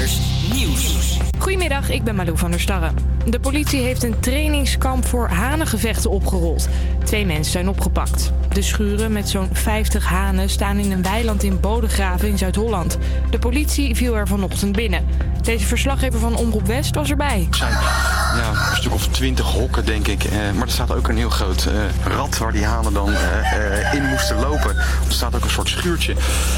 Creators Nieuws. Goedemiddag, ik ben Malou van der Starre. De politie heeft een trainingskamp voor hanengevechten opgerold. Twee mensen zijn opgepakt. De schuren met zo'n 50 hanen staan in een weiland in Bodegraven in Zuid-Holland. De politie viel er vanochtend binnen. Deze verslaggever van Omroep West was erbij. Er zijn ja, een stuk of twintig hokken, denk ik. Eh, maar er staat ook een heel groot eh, rad waar die hanen dan eh, eh, in moesten lopen. Er staat ook een soort schuurtje.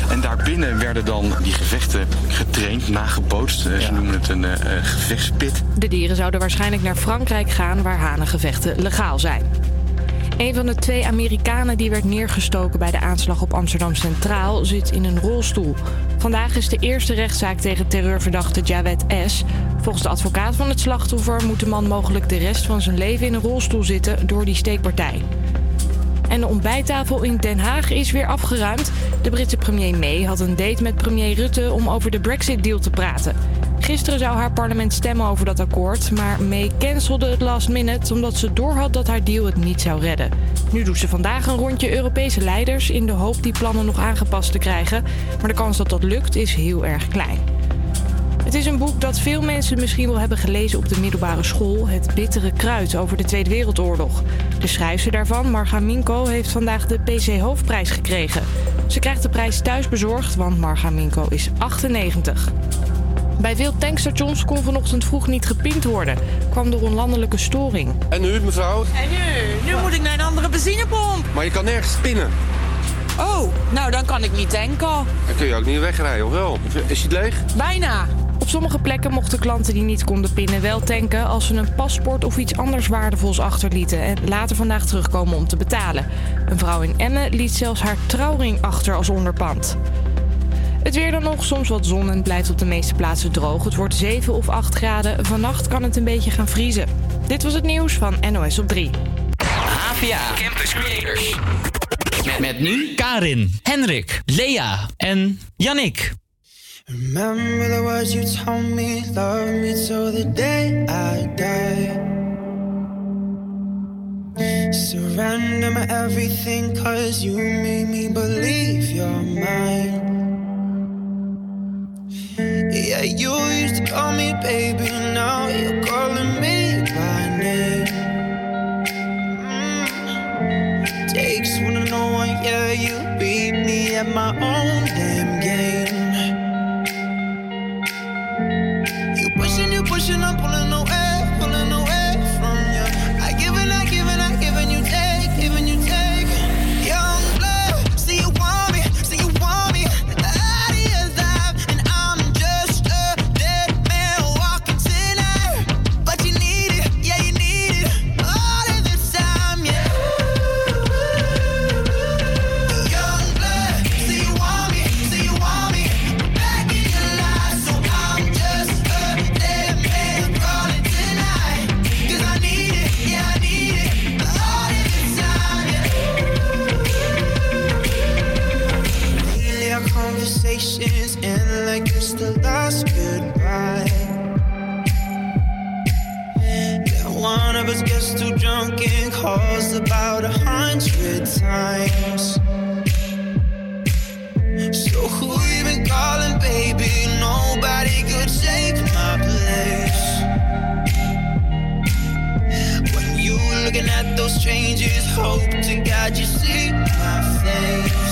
En daarbinnen werden dan die gevechten getraind, nagebootst. Ze noemen het een gevechtspit. De dieren zouden waarschijnlijk naar Frankrijk gaan waar hanengevechten legaal zijn. Een van de twee Amerikanen die werd neergestoken bij de aanslag op Amsterdam Centraal zit in een rolstoel. Vandaag is de eerste rechtszaak tegen terreurverdachte Jawed S. Volgens de advocaat van het slachtoffer moet de man mogelijk de rest van zijn leven in een rolstoel zitten door die steekpartij. En de ontbijttafel in Den Haag is weer afgeruimd. De Britse premier May had een date met premier Rutte om over de Brexit-deal te praten. Gisteren zou haar parlement stemmen over dat akkoord, maar May cancelde het last minute omdat ze doorhad dat haar deal het niet zou redden. Nu doet ze vandaag een rondje Europese leiders in de hoop die plannen nog aangepast te krijgen, maar de kans dat dat lukt is heel erg klein. Het is een boek dat veel mensen misschien wel hebben gelezen op de middelbare school. Het bittere kruid over de Tweede Wereldoorlog. De schrijfster daarvan, Marga Minko, heeft vandaag de PC Hoofdprijs gekregen. Ze krijgt de prijs thuis bezorgd, want Marga Minko is 98. Bij veel tankstations kon vanochtend vroeg niet gepind worden. Kwam door een landelijke storing. En nu, mevrouw? En nu? Nu moet ik naar een andere benzinepomp. Maar je kan nergens pinnen. Oh, nou dan kan ik niet tanken. Dan kun je ook niet wegrijden, of wel? Is het leeg? Bijna. Op sommige plekken mochten klanten die niet konden pinnen wel tanken als ze een paspoort of iets anders waardevols achterlieten en later vandaag terugkomen om te betalen. Een vrouw in Emmen liet zelfs haar trouwring achter als onderpand. Het weer dan nog, soms wat zon en het blijft op de meeste plaatsen droog. Het wordt 7 of 8 graden. Vannacht kan het een beetje gaan vriezen. Dit was het nieuws van NOS op 3. HVA Campus Creators. Met, met nu Karin, Henrik, Lea en Yannick. Remember the words you told me, love me till the day I die. Surrender my everything, cause you made me believe you're mine. Yeah, you used to call me baby, now you're calling me by name. Mm. Takes one to know one, yeah, you beat me at my own damn drunk calls about a hundred times. So who you been calling, baby? Nobody could take my place. When you looking at those strangers, hope to God you see my face.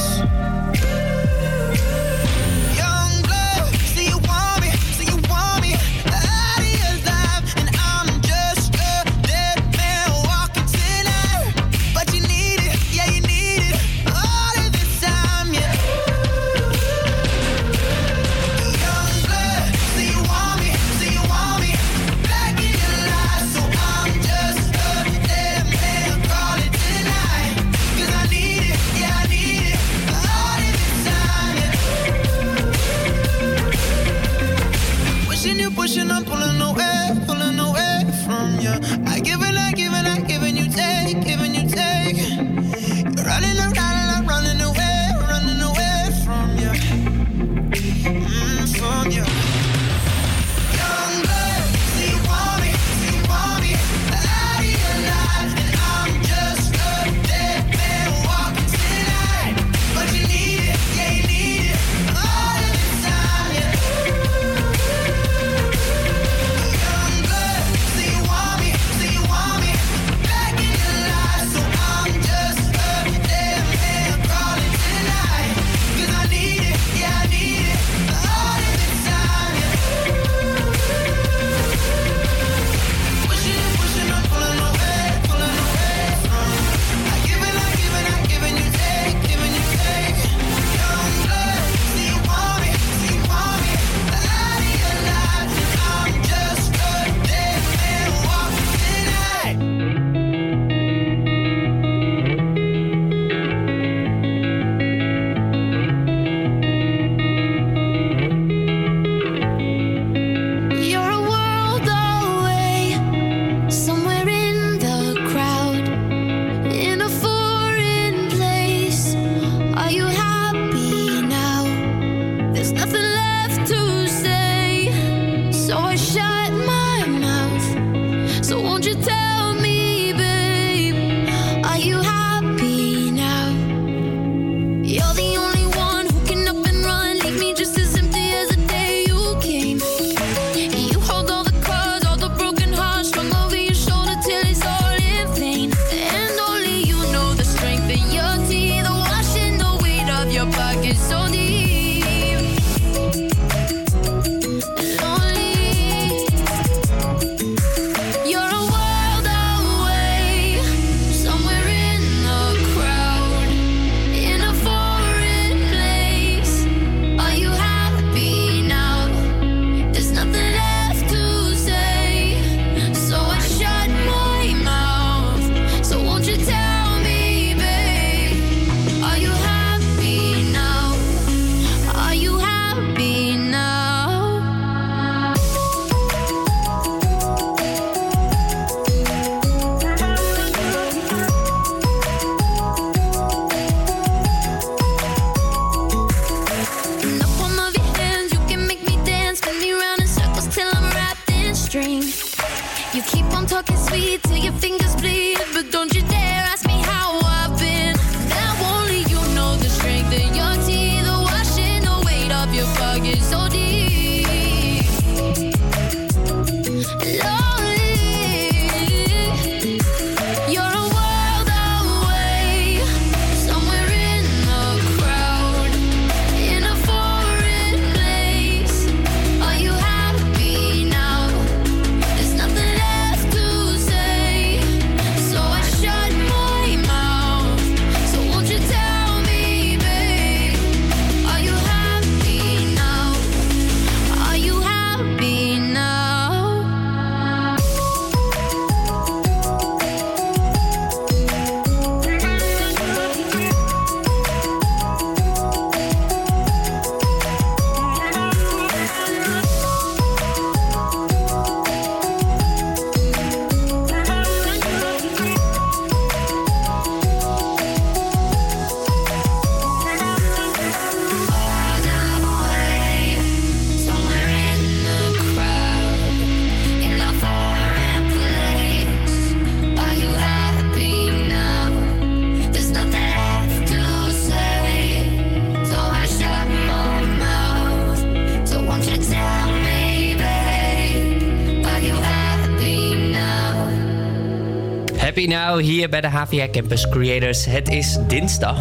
Hier bij de HVA Campus Creators. Het is dinsdag.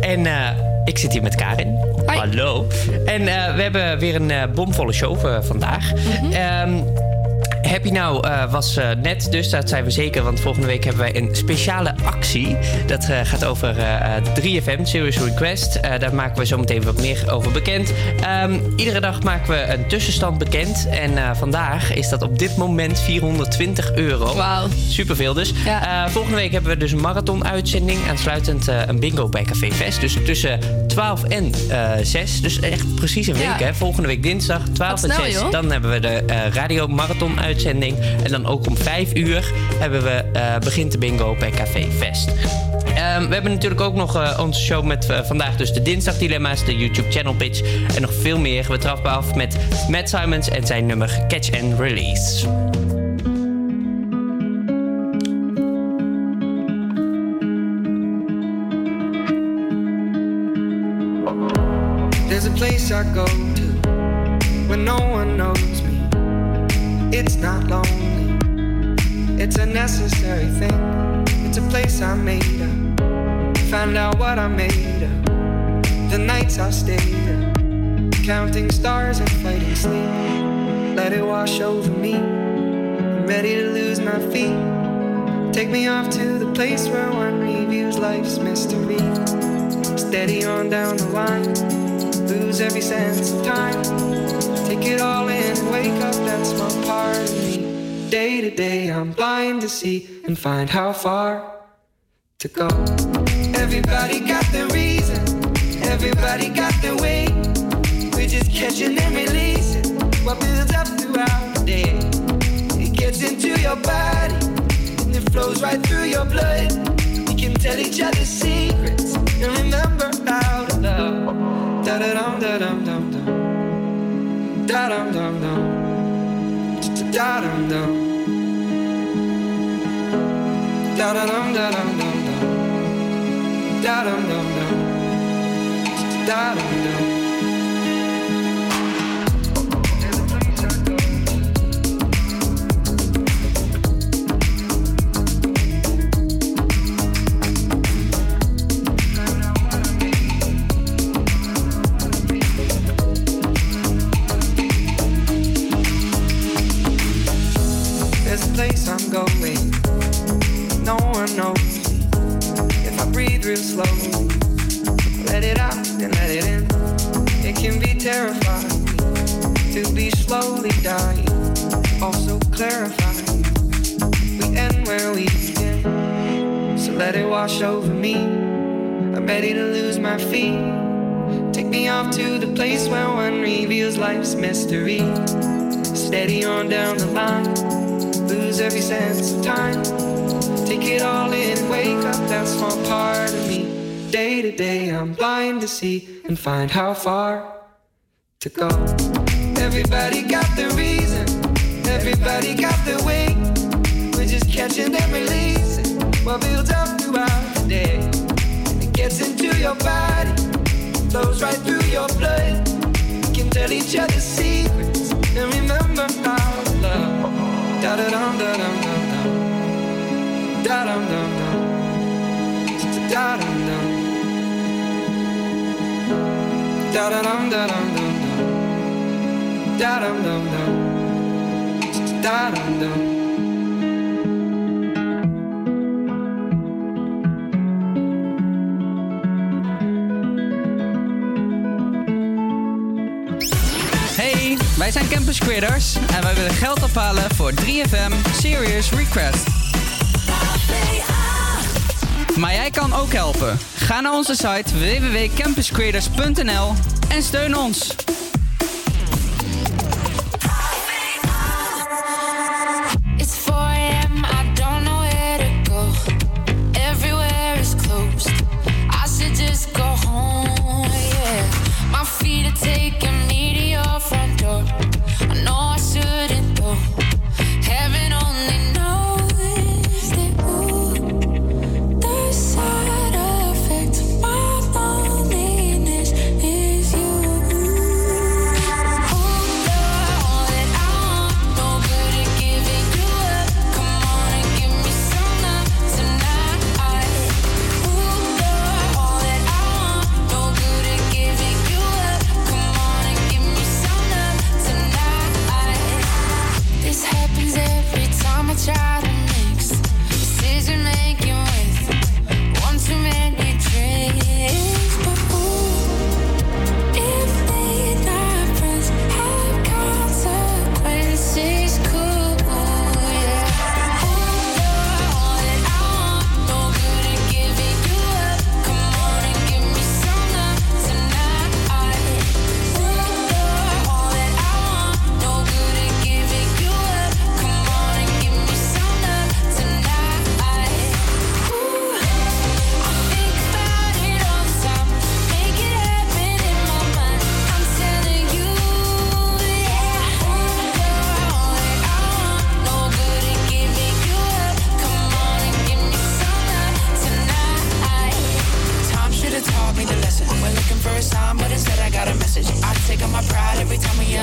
En eh, ik zit hier met Karin. Hallo. En eh, we hebben weer een eh, bomvolle show vandaag. Ehm, Happy Now eh, was eh, net, dus dat zijn we zeker. Want volgende week hebben wij een speciale actie. Dat eh, gaat over eh, eh, 3FM, Serious Request. Daar maken we zo meteen wat meer over bekend. Ehm, iedere dag maken we een tussenstand bekend. En vandaag is dat op dit moment 420 euro. Wauw. Superveel dus. Volgende week hebben we dus een marathon-uitzending. Aansluitend een bingo bij Café Vest. Dus tussen 12 en eh 6. Dus echt precies een week, Ja. hè? Volgende week dinsdag, 12 en snel, 6. joh. Dan hebben we de radio marathon uitzending. En dan ook om 5 uur hebben we, eh, begint de bingo bij Café Vest. Ehm, we hebben natuurlijk ook nog eh, onze show met eh, vandaag dus de dinsdagdilemma's, de YouTube channel pitch en nog veel meer. We trappen af met Matt Simons en zijn nummer Catch and Release. There's a place I go to when no one knows. It's not lonely, it's a necessary thing. It's a place I made up. Find out what I made up. The nights I stayed up, counting stars and fighting sleep. Let it wash over me. I'm ready to lose my feet. Take me off to the place where one reviews life's mystery. Steady on down the line, lose every sense of time. Take it all in wake up that's small part of me. Day to day, I'm blind to see and find how far to go. Everybody got their reason, everybody got their way. We're just catching and releasing what builds up throughout the day. It gets into your body and it flows right through your blood. We can tell each other secrets and remember how to love. Da da dum da dum dum dum. Da dum dum dum. Da dum dum. Da da dum da dum dum dum. Da dum dum dum. Da dum dum. And find how far to go. Everybody got the reason, everybody got the way. We're just catching and releasing what builds up throughout the day. It gets into your body, flows right through your blood. We can tell each other secrets and remember our love. Da da da Da da dum da dum. Da dum wij zijn Campus Creators en wij willen geld ophalen voor 3FM Serious Request. Maar jij kan ook helpen. Ga naar onze site www.campuscreators.nl en steun ons.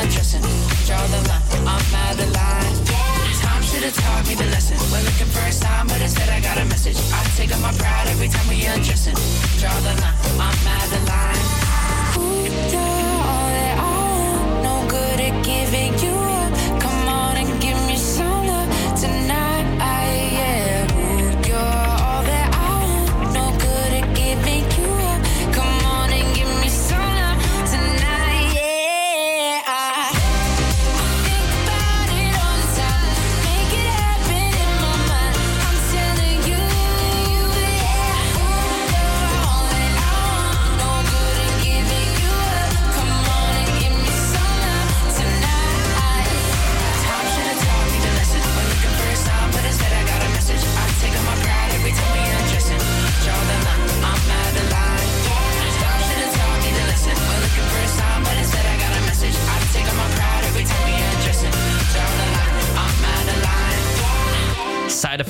Every time we undressing. Draw the line, I'm out of line. Time should have taught me the lesson. We're looking for a sign, but instead I got a message. I take on my pride every time we undressing. Draw the line, I'm out of line. You're all that I want. No good at giving you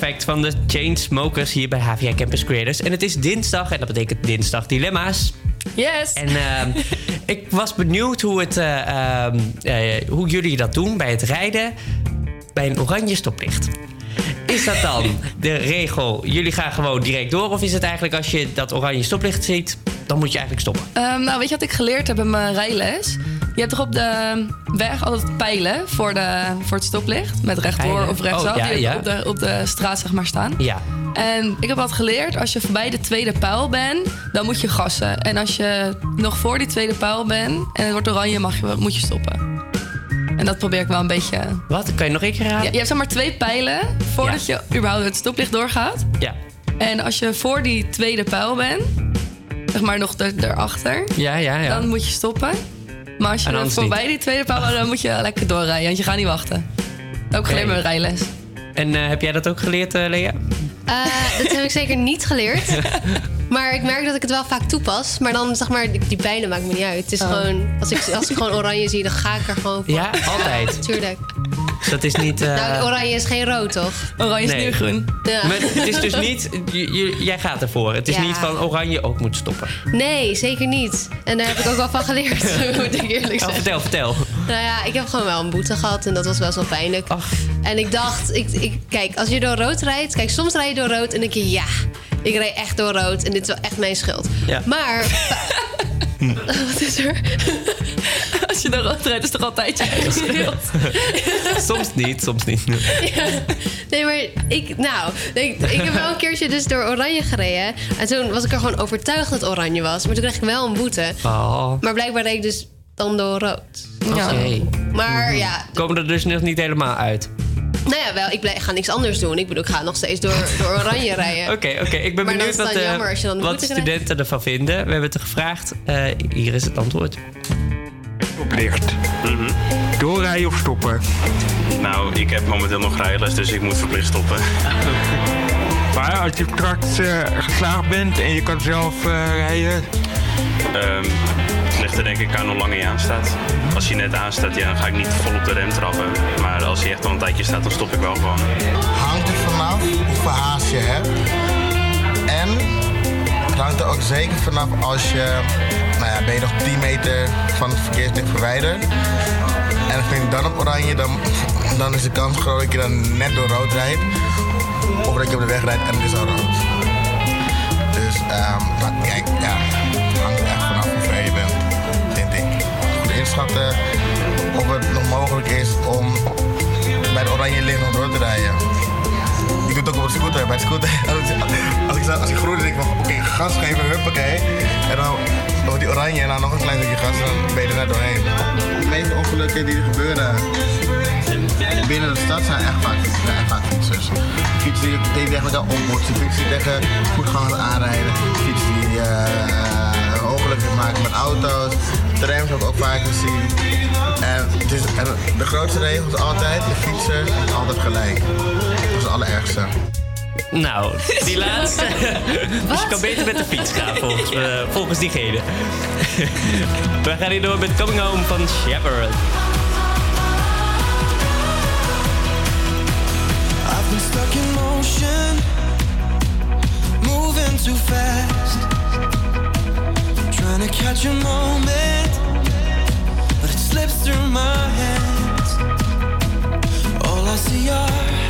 effect van de Chainsmokers hier bij HVA Campus Creators. En het is dinsdag en dat betekent dinsdag dilemma's. Yes. En ehm, ik was benieuwd hoe, het, eh, ehm, eh, hoe jullie dat doen bij het rijden bij een oranje stoplicht. Is dat dan de regel, jullie gaan gewoon direct door? Of is het eigenlijk als je dat oranje stoplicht ziet, dan moet je eigenlijk stoppen? Ehm, nou, weet je wat ik geleerd heb in mijn rijles? Je hebt toch op de weg altijd pijlen voor, de, voor het stoplicht? Met rechtdoor Pijlen? of rechtsaf. Oh, ja, die ja. Op, de, op de straat zeg maar staan. Ja. En ik heb wat geleerd, als je voorbij de tweede pijl bent, dan moet je gassen. En als je nog voor die tweede pijl bent en het wordt oranje, mag je, moet je stoppen. En dat probeer ik wel een beetje... Wat? Kan je nog één keer Ja, raden? je hebt zeg maar twee pijlen voordat je überhaupt het stoplicht doorgaat. Ja. En als je voor die tweede pijl bent, zeg maar nog er, erachter, Ja, ja, ja. dan moet je stoppen. Maar als je er voorbij niet. die tweede bent, dan moet je lekker doorrijden, want je gaat niet wachten. Ook geleerd met mijn rijles. En eh, heb jij dat ook geleerd, eh, Lea? Eh, dat heb ik zeker niet geleerd. Maar ik merk dat ik het wel vaak toepas. Maar dan zeg maar, die, die pijlen maakt me niet uit. Het is Oh. gewoon, als ik, als ik gewoon oranje zie, dan ga ik er gewoon voor. Ja, altijd. Tuurlijk. Dat is niet... eh, Nou, oranje is geen rood, toch? Oranje is nu groen. Ja. Maar het is dus niet... jij gaat ervoor. Het is Ja. niet van oranje ook moet stoppen. Nee, zeker niet. En daar heb ik ook wel van geleerd, moet ik eerlijk Oh, zeggen. vertel, vertel. Nou ja, ik heb gewoon wel een boete gehad en dat was best wel pijnlijk. En ik dacht, ik, ik, kijk, als je door rood rijdt... Kijk, soms rijd je door rood en denk je, ja, ik rijd echt door rood. En dit is wel echt mijn schuld. Ja. Maar... Wat is er? Als je door rood rijdt, is toch altijd je eigen schuld? soms niet, soms niet. Ja. Nee, maar ik, nou, ik, ik heb wel een keertje dus door oranje gereden. En toen was ik er gewoon overtuigd dat het oranje was. Maar toen kreeg ik wel een boete. Oh. Maar blijkbaar reed ik dus dan door rood. Maar ja, Komen er dus nog niet helemaal uit. Nou ja, wel, ik, blijf, ik ga niks anders doen. Ik bedoel, ik ga nog steeds door, door oranje rijden. Oké, oké. Ik ben Maar dan benieuwd is het wat, dan eh, jammer als je dan de wat krijgt. studenten ervan vinden. We hebben het er gevraagd. Eh, hier is het antwoord. Oplicht. Doorrijden of stoppen? Nou, ik heb momenteel nog rijles, dus ik moet verplicht stoppen. Maar als je straks eh, geslaagd bent en je kan zelf rijden, Ehm, ik aan hoe lang je aanstaat. Als je net aanstaat, ja, dan ga ik niet vol op de rem trappen. Maar als je echt al een tijdje staat, dan stop ik wel gewoon. hangt er vanaf hoeveel haast je hebt. En het hangt er ook zeker vanaf als je, nou ja, ben je nog 10 meter van het verkeerslicht verwijderd. En vind je dan op oranje, dan, dan is de kans groot dat je dan net door rood rijdt. Of dat je op de weg rijdt en het is al rood. Dus, ehm maar kijk, ja, het er echt vanaf ik. Goed inschatten of het nog mogelijk is om bij de oranje licht nog door te rijden. Ik doe het ook op de scooter. Bij de scooter, als ik, als ik, groen denk ik van, oké, gas geven, huppakee. En dan wordt die oranje en dan nog een klein stukje gas en dan ben je er net doorheen. De meeste ongelukken die er gebeuren binnen de stad zijn echt vaak, echt fietsers. Fietsers die, tegen elkaar ontmoeten, fietsers die tegen voetgangers aanrijden, fietsers die eh ongelukken maken met auto's. Trams heb ik ook vaak gezien. En, en de grootste regel is altijd, de fietser is altijd gelijk. Dat is het allerergste. Nou, die laatste. dus je kan beter met de fiets gaan, volgens, eh, volgens diegene. We gaan hier door met Coming Home van Shepard. I've been stuck in motion, moving too fast. Trying to catch a moment, but it slips through my hands. All I see are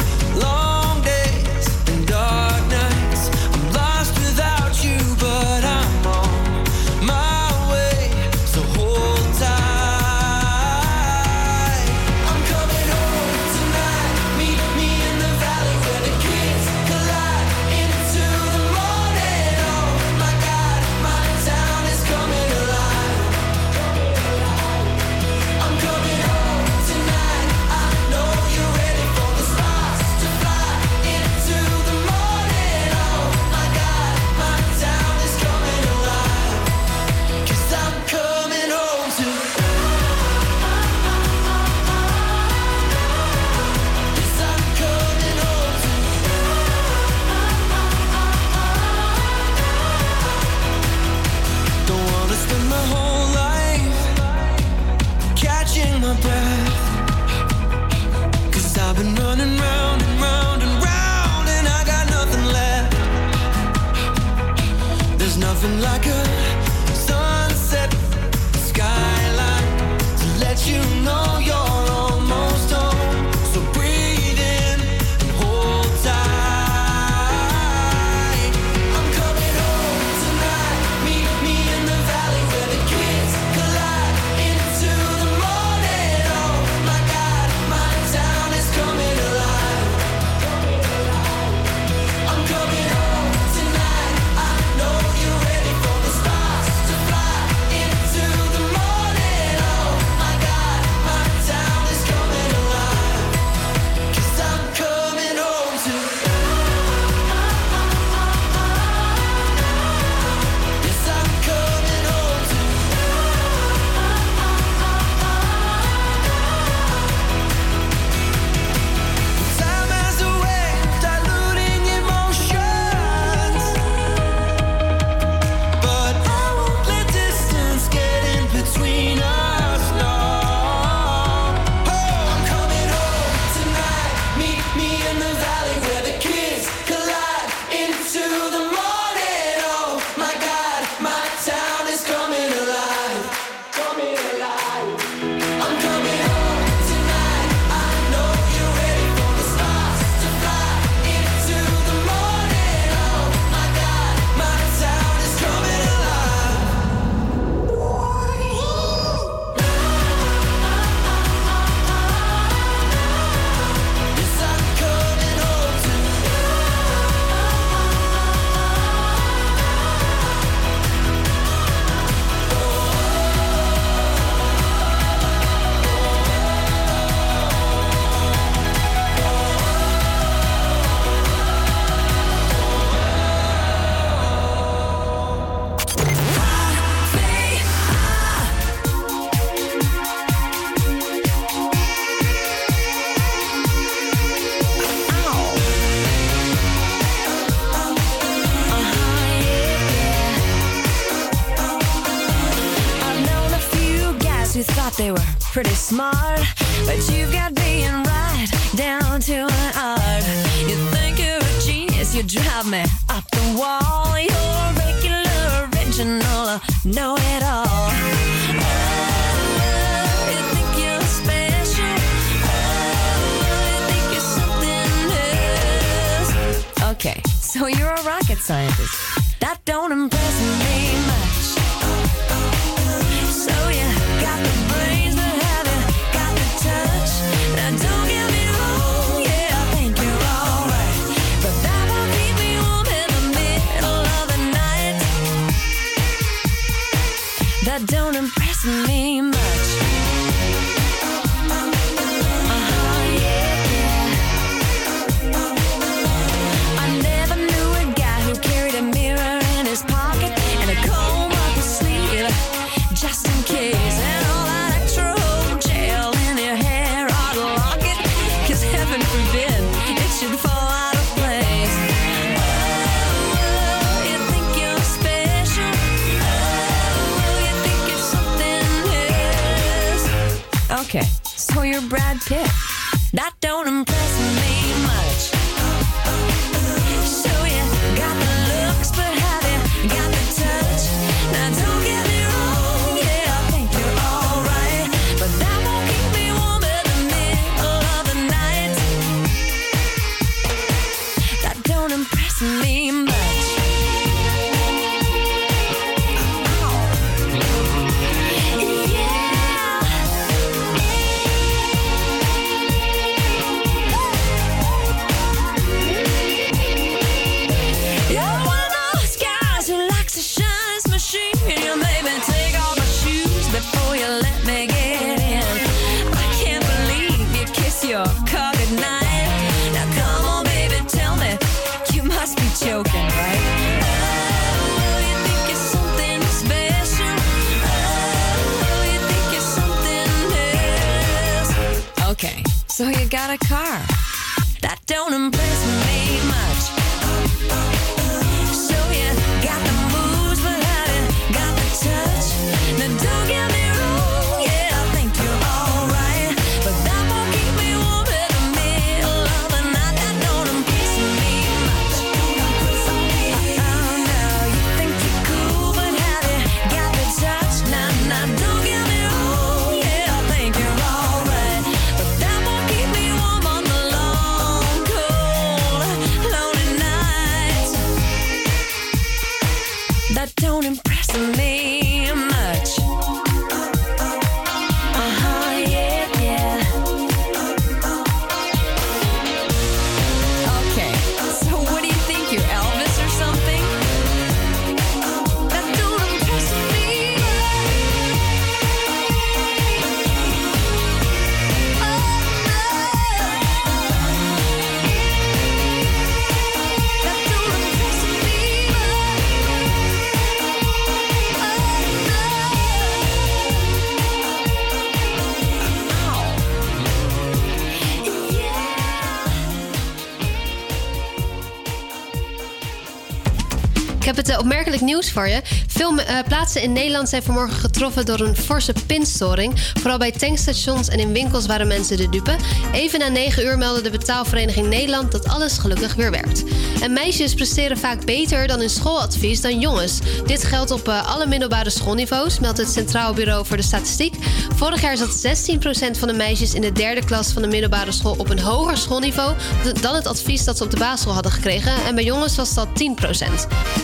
nieuws voor je. Veel eh, plaatsen in Nederland zijn vanmorgen getroffen door een forse pinstoring. Vooral bij tankstations en in winkels waren mensen de dupe. Even na 9 uur meldde de betaalvereniging Nederland dat alles gelukkig weer werkt. En meisjes presteren vaak beter dan in schooladvies dan jongens. Dit geldt op eh, alle middelbare schoolniveaus, meldt het Centraal Bureau voor de Statistiek. Vorig jaar zat 16% van de meisjes in de derde klas van de middelbare school op een hoger schoolniveau dan het advies dat ze op de basisschool hadden gekregen. En bij jongens was dat 10%.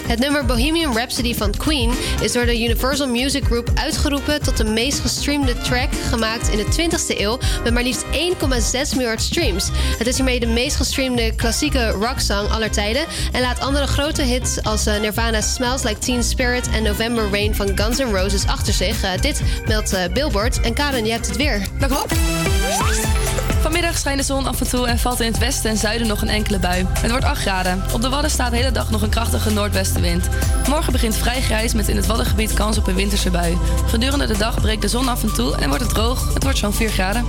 Het nummer Bohemian Rhapsody van Queen is door de Universal Music Group uitgeroepen tot de meest gestreamde track gemaakt in de 20e eeuw met maar liefst 1,6 miljard streams. Het is hiermee de meest gestreamde klassieke rocksong aller tijden en laat andere grote hits als eh, Nirvana's Smells Like Teen Spirit en November Rain van Guns N' Roses achter zich. Eh, dit meldt eh, Billboard. En Karen, je hebt het weer. Klopt. Vanmiddag schijnt de zon af en toe en valt in het westen en zuiden nog een enkele bui. Het wordt 8 graden. Op de Wadden staat de hele dag nog een krachtige noordwestenwind. Morgen begint vrij grijs met in het Waddengebied kans op een winterse bui. Gedurende de dag breekt de zon af en toe en wordt het droog. Het wordt zo'n 4 graden.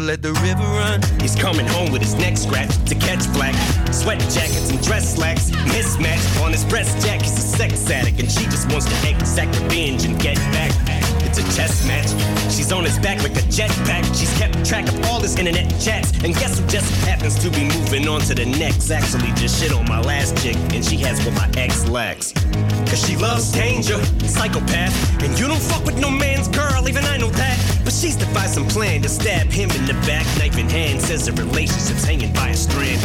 Let the river run. He's coming home with his neck scratched to catch black. Sweat jackets and dress slacks. Mismatch on his breast jack. He's a sex addict and she just wants to exact revenge and get back. It's a chess match. She's on his back like a jetpack. She's kept track of all his internet chats. And guess who just happens to be moving on to the next? Actually, just shit on my last chick. And she has what my ex lacks. Cause she loves danger, psychopath. And you don't fuck with no man's girl, even I know that. But she's devised some plan to stab him in the back, knife in hand. Says the relationship's hanging by a strand.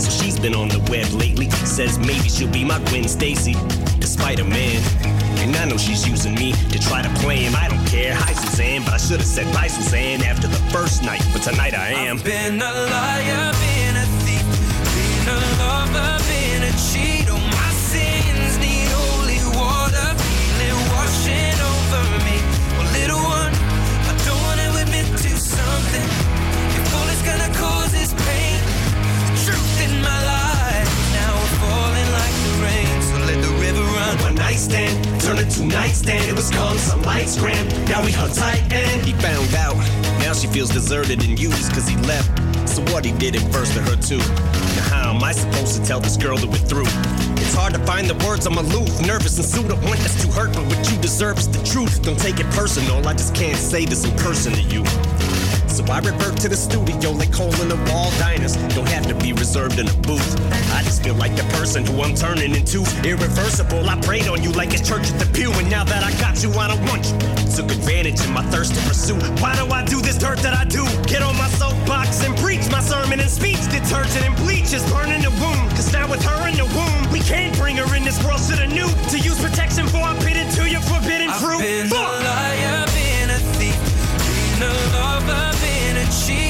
So she's been on the web lately. Says maybe she'll be my Gwen Stacy, despite a man. And I know she's using me to try to play him. I don't care. Hi, Suzanne, but I should have said bye, Suzanne, after the first night. But tonight I am. I've Been a liar, Stand, turned into nightstand. It was called some lights gram. Now we hung tight and he found out. Now she feels deserted and used cause he left. So what he did it first to her too. Now how am I supposed to tell this girl that we're through? It's hard to find the words, I'm aloof, nervous and sued. I want that's too hurt, but what you deserve is the truth. Don't take it personal, I just can't say this in person to you. So I revert to the studio like in the wall diners. Don't have to be reserved in a booth. I just feel like the person who I'm turning into. Irreversible, I prayed on you like it's church at the pew. And now that I got you, I don't want you. Took advantage of my thirst to pursue. Why do I do this dirt that I do? Get on my soapbox and preach my sermon and speech. Detergent and bleach is burning the wound. Cause now with her in the womb, we can't bring her in this world. to the new. to use protection for I bit into your forbidden fruit. Fuck. Been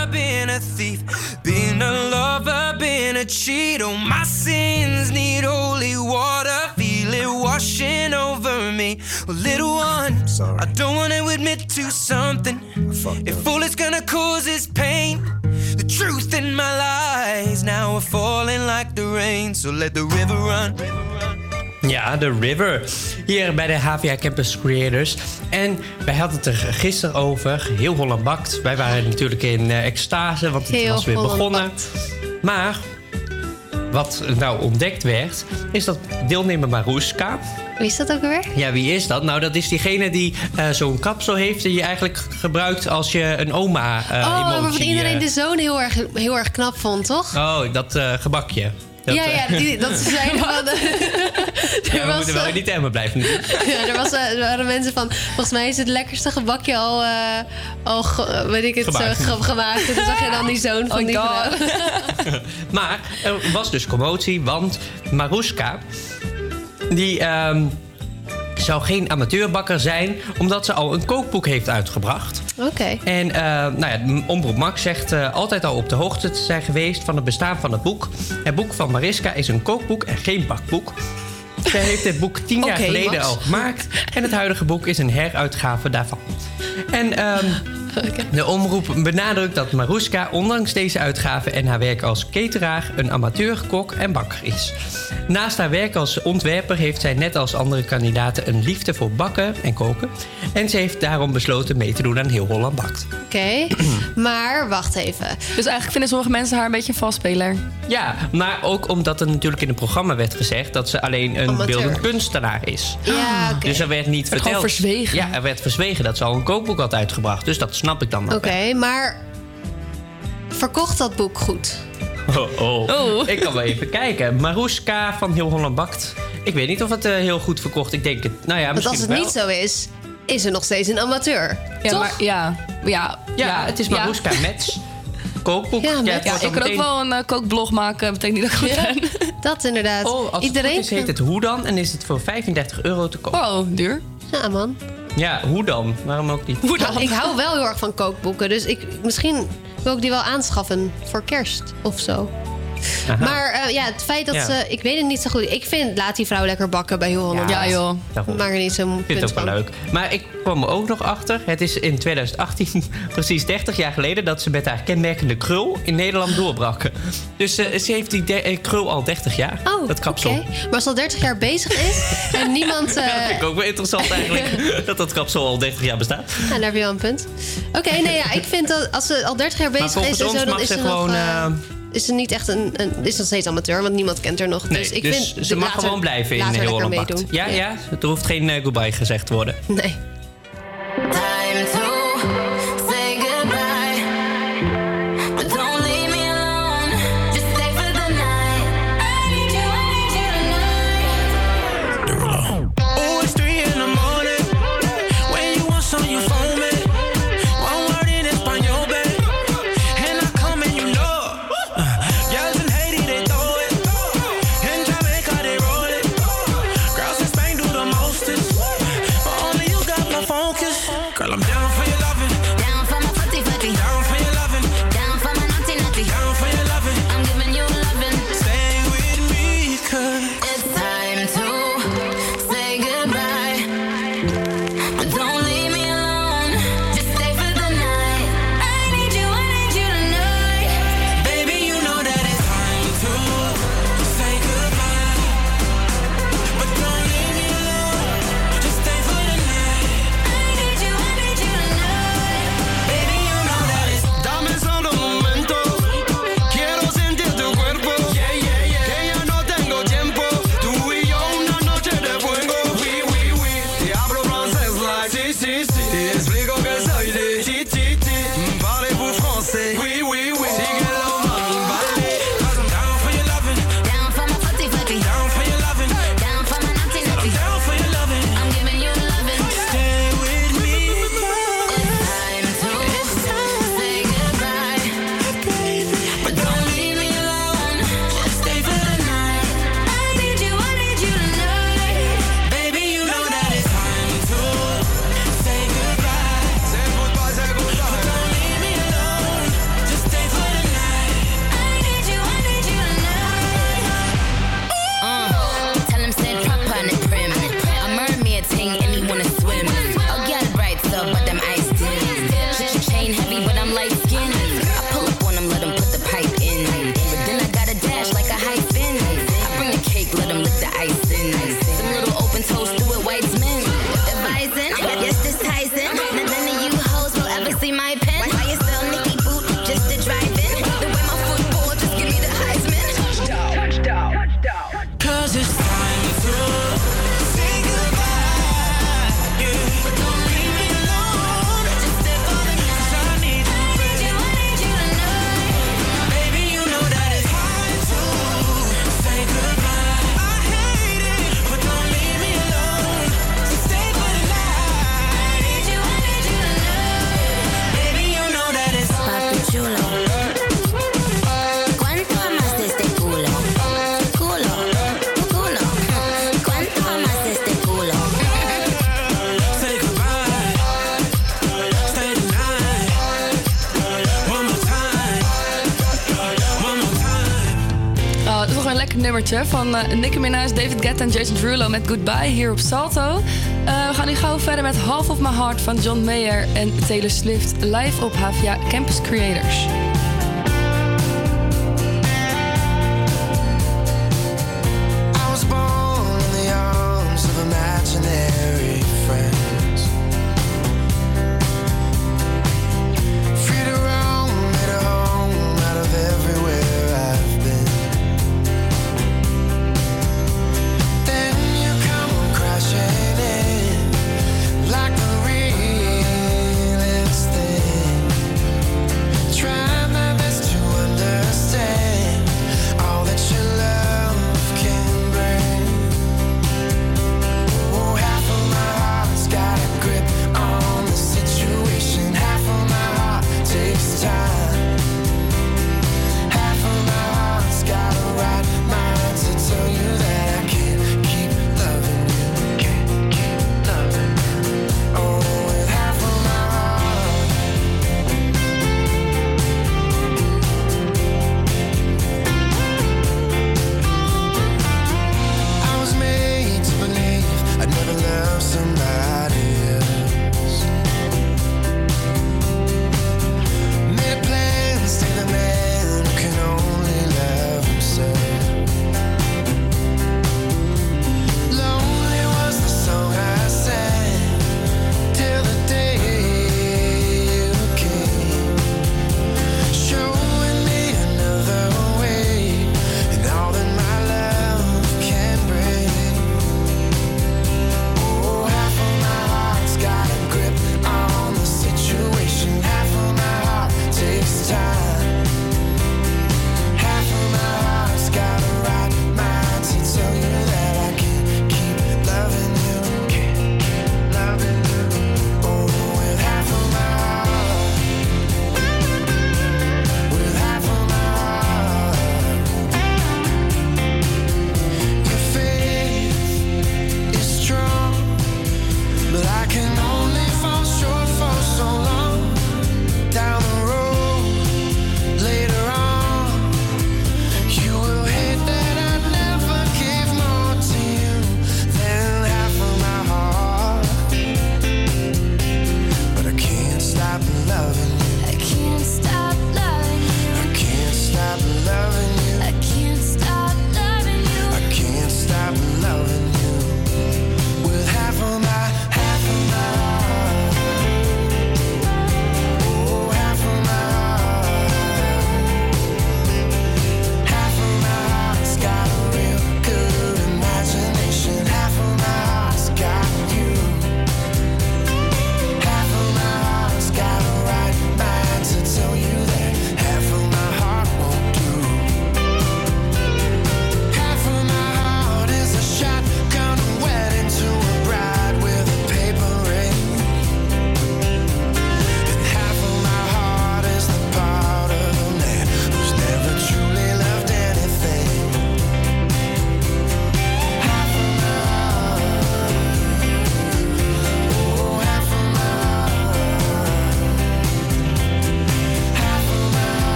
Cheat. Oh, my sins need holy water. Feel it washing over me. Well, little one, I don't want to admit to something. If all it's gonna cause is pain, the truth in my lies now are falling like the rain. So let the river run. Ja, The River. Hier bij de HVA Campus Creators. En wij hadden het er gisteren over. Heel Holland bakt. Wij waren natuurlijk in eh, extase, want het Heel was weer Holland begonnen. Maar wat nou ontdekt werd, is dat deelnemer Maruska. Wie is dat ook weer? Ja, wie is dat? Nou, dat is diegene die eh, zo'n kapsel heeft... die je eigenlijk gebruikt als je een oma eh oh, emoji, wat iedereen eh, de zoon heel erg, heel erg knap vond, toch? Oh, dat gebakje. Dat, ja, eh, ja, die, dat ze zeiden van... ja, we was, moeten wel in die termen blijven ja, er, was, eh, er waren mensen van... Volgens mij is het lekkerste gebakje al... eh, al weet ik het Gemaakt. zo ge- gemaakt. En toen zag je dan die zoon van Oh die. Maar er was dus commotie, want Maruska... die ehm, zou geen amateurbakker zijn... omdat ze al een kookboek heeft uitgebracht. Oké. En eh, nou ja, Omroep Max zegt eh, altijd al op de hoogte te zijn geweest... van het bestaan van het boek. Het boek van Mariska is een kookboek en geen bakboek. Zij heeft het boek tien jaar geleden Max. al gemaakt. En het huidige boek is een heruitgave daarvan. En de omroep benadrukt dat Maruska, ondanks deze uitgave en haar werk als cateraar, een amateur, kok en bakker is. Naast haar werk als ontwerper heeft zij net als andere kandidaten een liefde voor bakken en koken. En ze heeft daarom besloten mee te doen aan Heel Holland Bakt. Oké, maar wacht even. Dus eigenlijk vinden sommige mensen haar een beetje een valspeler. Ja, maar ook omdat er natuurlijk in het programma werd gezegd dat ze alleen een Amateur. beeldend kunstenaar is. Ja, oké. Dus er werd niet Werd verteld. gewoon verzwegen. Ja, er werd verzwegen dat ze al een kookboek had uitgebracht. Dus dat snap ik dan wel. Oké, maar... Verkocht dat boek goed? Oh, oh. Ik kan wel even kijken. Maruska van Heel Holland Bakt. Ik weet niet of het eh, heel goed verkocht. Ik denk het. Nou ja, Want misschien als het wel. niet zo is, is er nog steeds een amateur. Ja, Toch? maar ja. Ja, Ja, het is ja. Maruska Mets. Kookboek. Ja, Ja, ik kan ook wel een eh, kookblog maken. Betekent niet dat ik goed ben. Dat inderdaad. Oh, als Iedereen het goed is, heet het Hoe dan? En is het voor 35 euro te koop. Wow, duur. Ja, man. Ja, hoe dan? Waarom ook niet? Hoe dan? Ik hou wel heel erg van kookboeken. Dus ik, misschien wil ik die wel aanschaffen voor kerst of zo. Aha. Maar eh, ja, het feit dat Ja. ze... Ik weet het niet zo goed. Ik vind, laat die vrouw lekker bakken bij Heel Holland. Ja, joh. Daarom. Maak er niet zo'n Ik vind punt het ook wel leuk. Maar ik kwam er ook nog achter. Het is in 2018, precies 30 jaar geleden, dat ze met haar kenmerkende krul in Nederland doorbrak. Dus eh, ze heeft die de- eh, krul al 30 jaar. Oh, dat kapsel. oké. Maar als ze al 30 jaar bezig is en niemand... eh, Dat vind ik ook wel interessant eigenlijk. dat dat kapsel al 30 jaar bestaat. Ja, daar heb je wel een punt. Oké, nee, ja, ik vind dat als ze al 30 jaar Maar bezig is volgens en ons zo, dan mag is ze gewoon... nog, is ze niet echt een, een is nog steeds amateur, want niemand kent haar nog. nee, dus ik dus vind ze mag gewoon blijven in Heel Holland meedoen. Ja, ja, er hoeft geen eh, goodbye gezegd te worden. Nee. Nicki Minaj, David Guetta en Jason Derulo met Goodbye hier op Salto. Eh, we gaan nu gauw verder met Half of My Heart van John Mayer en Taylor Swift live op Havia Campus Creators.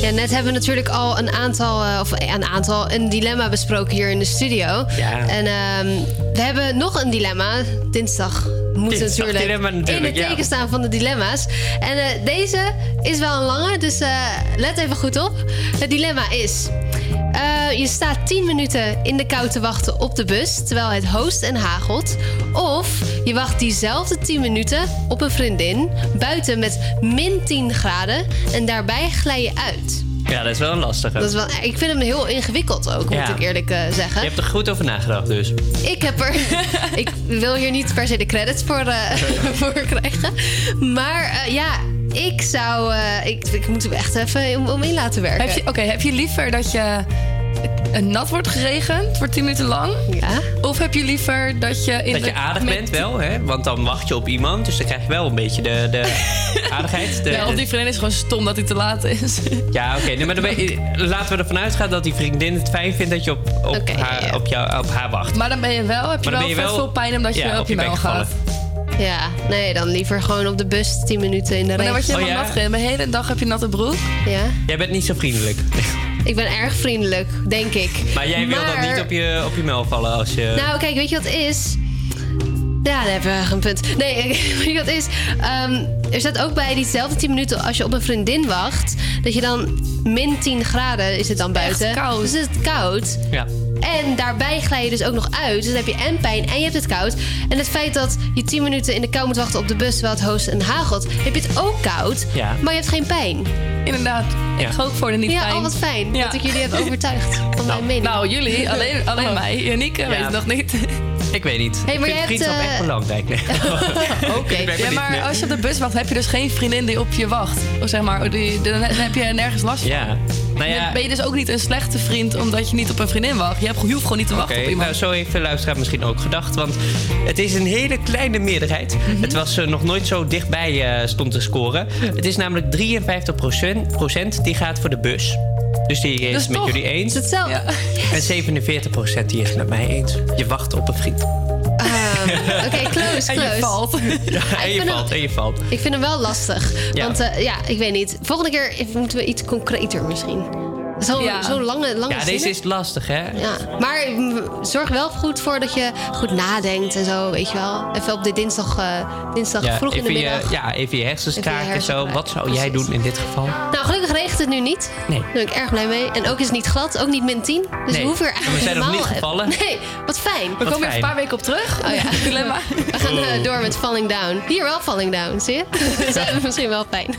Ja, net hebben we natuurlijk al een aantal, eh, of een aantal, een dilemma besproken hier in de studio. Ja. En ehm, we hebben nog een dilemma. Dinsdag moet Dinsdag natuurlijk, dilemma natuurlijk, in het ja. teken staan van de dilemma's. En eh, deze is wel een lange, dus eh, let even goed op. Het dilemma is... je staat 10 minuten in de kou te wachten op de bus terwijl het hoost en hagelt. Of je wacht diezelfde 10 minuten op een vriendin buiten met min 10 graden en daarbij glij je uit. Ja, dat is wel een lastige. Dat is wel, ik vind hem heel ingewikkeld ook, Ja. moet ik eerlijk eh, zeggen. Je hebt er goed over nagedacht dus. Ik heb er. ik wil hier niet per se de credits voor, eh, voor krijgen. Maar eh, ja, ik zou. eh, ik, ik moet hem echt even om, om in laten werken. Heb je- Oké, heb je liever dat je het nat wordt geregend voor 10 minuten lang? Ja. Of heb je liever dat je in Dat de, je aardig met- bent wel, hè? Want dan wacht je op iemand. Dus dan krijg je wel een beetje de, de aardigheid. De, Ja, of die vriendin is gewoon stom dat hij te laat is. Ja, oké. Nee, maar dan ben je- laten we ervan uitgaan dat die vriendin het fijn vindt dat je op, op, haar, Op, jou, op haar wacht. Maar dan ben je wel, heb je wel, je veel pijn omdat je ja, op je bek mel gaat. Ja, nee, dan liever gewoon op de bus 10 minuten in de Maar dan regen. word je helemaal Oh, ja? nat gereden. De hele dag heb je natte broek. Ja. Jij bent niet zo vriendelijk. Ik ben erg vriendelijk, denk ik. Maar jij wil Maar- dan niet op je, op je mel vallen als je... Nou, kijk, weet je wat het is? Ja, daar hebben we een punt. Nee, weet je wat het is? Ehm, er staat ook bij diezelfde 10 minuten als je op een vriendin wacht... dat je dan min 10 graden is het dan buiten. koud. Dus het is koud. Ja. En daarbij glij je dus ook nog uit. Dus dan heb je en pijn en je hebt het koud. En het feit dat je 10 minuten in de kou moet wachten op de bus... terwijl het hoost en hagelt, heb je het ook koud. Ja. Maar je hebt geen pijn. Inderdaad. Ja. Ik ga ook voor de niet Ja, pijn. oh, wat fijn dat ik jullie heb overtuigd van mijn mening. Nou, jullie. Alleen, alleen Oh. mij. Janieke weet het nog niet. Ik weet niet. Hey, maar ik vind vriendschap eh, echt belangrijk. Nee. Oké. Ja, niet- maar nee. als je op de bus wacht, heb je dus geen vriendin die op je wacht. Of zeg maar, die, dan heb je nergens last van. Ja. Nou ja, Dan ben je dus ook niet een slechte vriend omdat je niet op een vriendin wacht. Je, hebt, je hoeft gewoon niet te wachten op iemand. nou, zo heeft de luisteraar misschien ook gedacht. Want het is een hele kleine meerderheid. Mhm. Het was eh, nog nooit zo dichtbij eh, stond te scoren. Het is namelijk 53 procent die gaat voor de bus. Dus die is Dus met toch, jullie eens. hetzelfde. En 47 procent die is het met mij eens. Je wacht op een vriend. Ehm, Oké, close, En je close. valt. Ja, en je valt, en je valt. Ik vind hem wel lastig. Ja. Want eh, ja, ik weet niet. Volgende keer moeten we iets concreter misschien. Zo'n Ja. zo lange, lange Ja, deze zinnen. is lastig, hè? Ja, maar mm, zorg wel goed voor dat je goed nadenkt en zo, weet je wel. Even op de dinsdag, eh, dinsdag Ja, vroeg in de middag. Je, ja, even je hersens Even je kraken en zo. Wat zou jij doen in dit geval? Nou, gelukkig regent het nu niet. Nee. Daar ben ik erg blij mee. En ook is het niet glad, ook niet min 10. Dus Nee. we hoeven er En we eigenlijk zijn nog helemaal... niet gevallen. Nee, wat fijn. We komen weer een paar weken op terug. Oh ja. Dilemma. We gaan eh, door met Falling Down. Hier wel Falling Down, zie je? Dat is misschien wel fijn.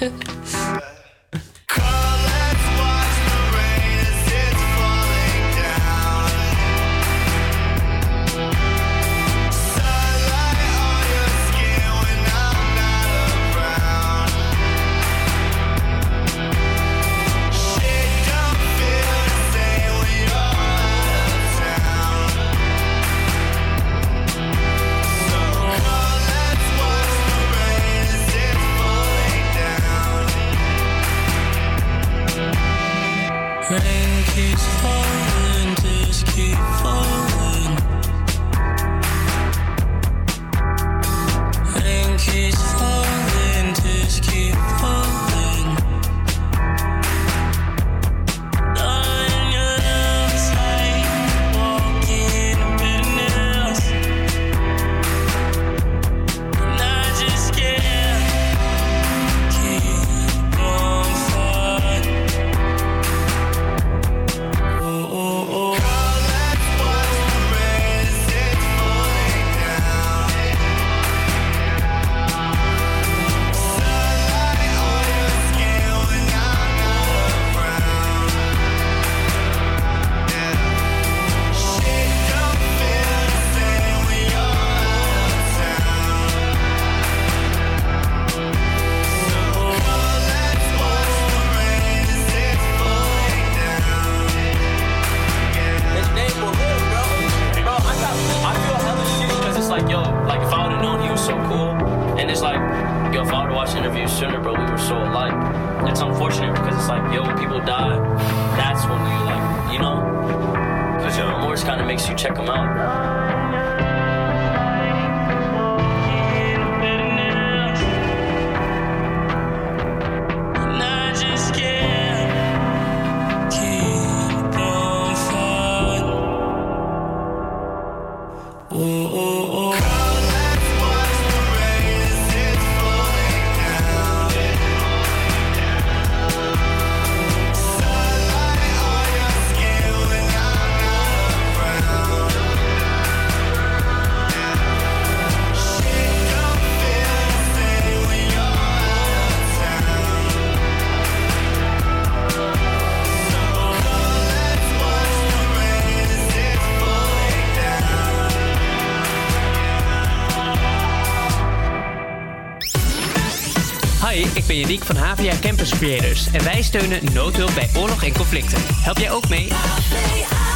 Hi, ik ben Janiek van HVA Campus Creators en wij steunen noodhulp bij oorlog en conflicten. Help jij ook mee? HVA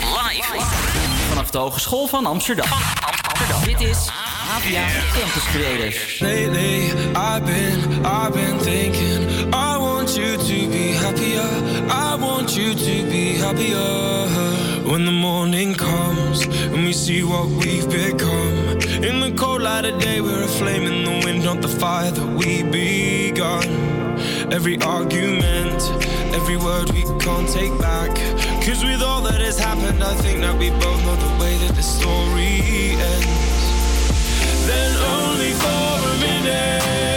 Live. Vanaf de Hogeschool van Amsterdam. Dit is APA Campus Creators. Lately, I've been, I've been thinking. I want you to be happier. I want you to be happier. When the morning comes and we see what we've become. In the cold light of day, we're a flame in the wind, not the fire that we begun. Every argument, every word we can't take back. Cause with all that has happened, I think that we both know the way that the story ends then only for a minute.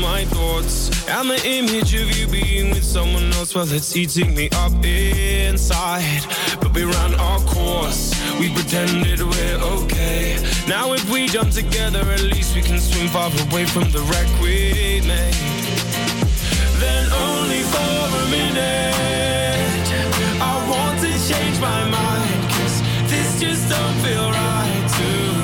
My thoughts and the image of you being with someone else, well, it's eating me up inside. But we ran our course. We pretended we're okay. Now if we jump together, at least we can swim far away from the wreck we made then only for a minute. I want to change my mind, cause this just don't feel right to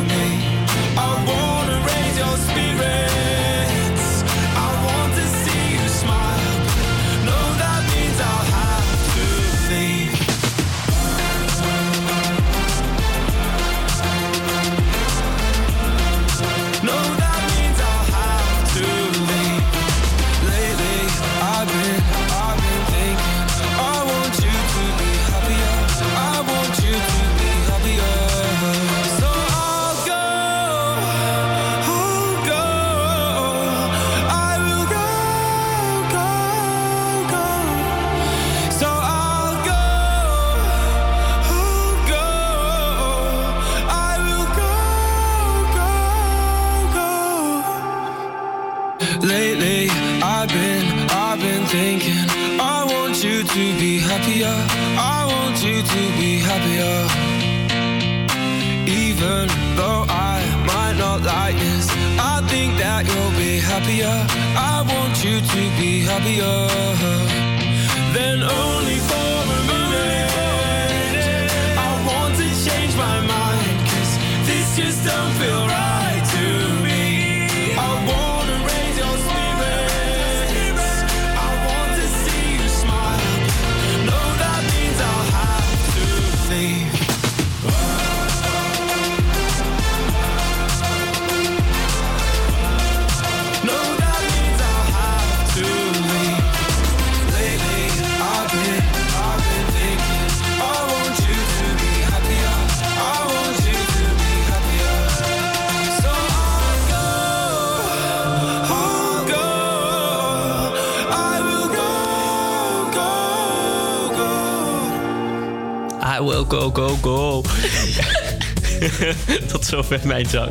zover mijn zang.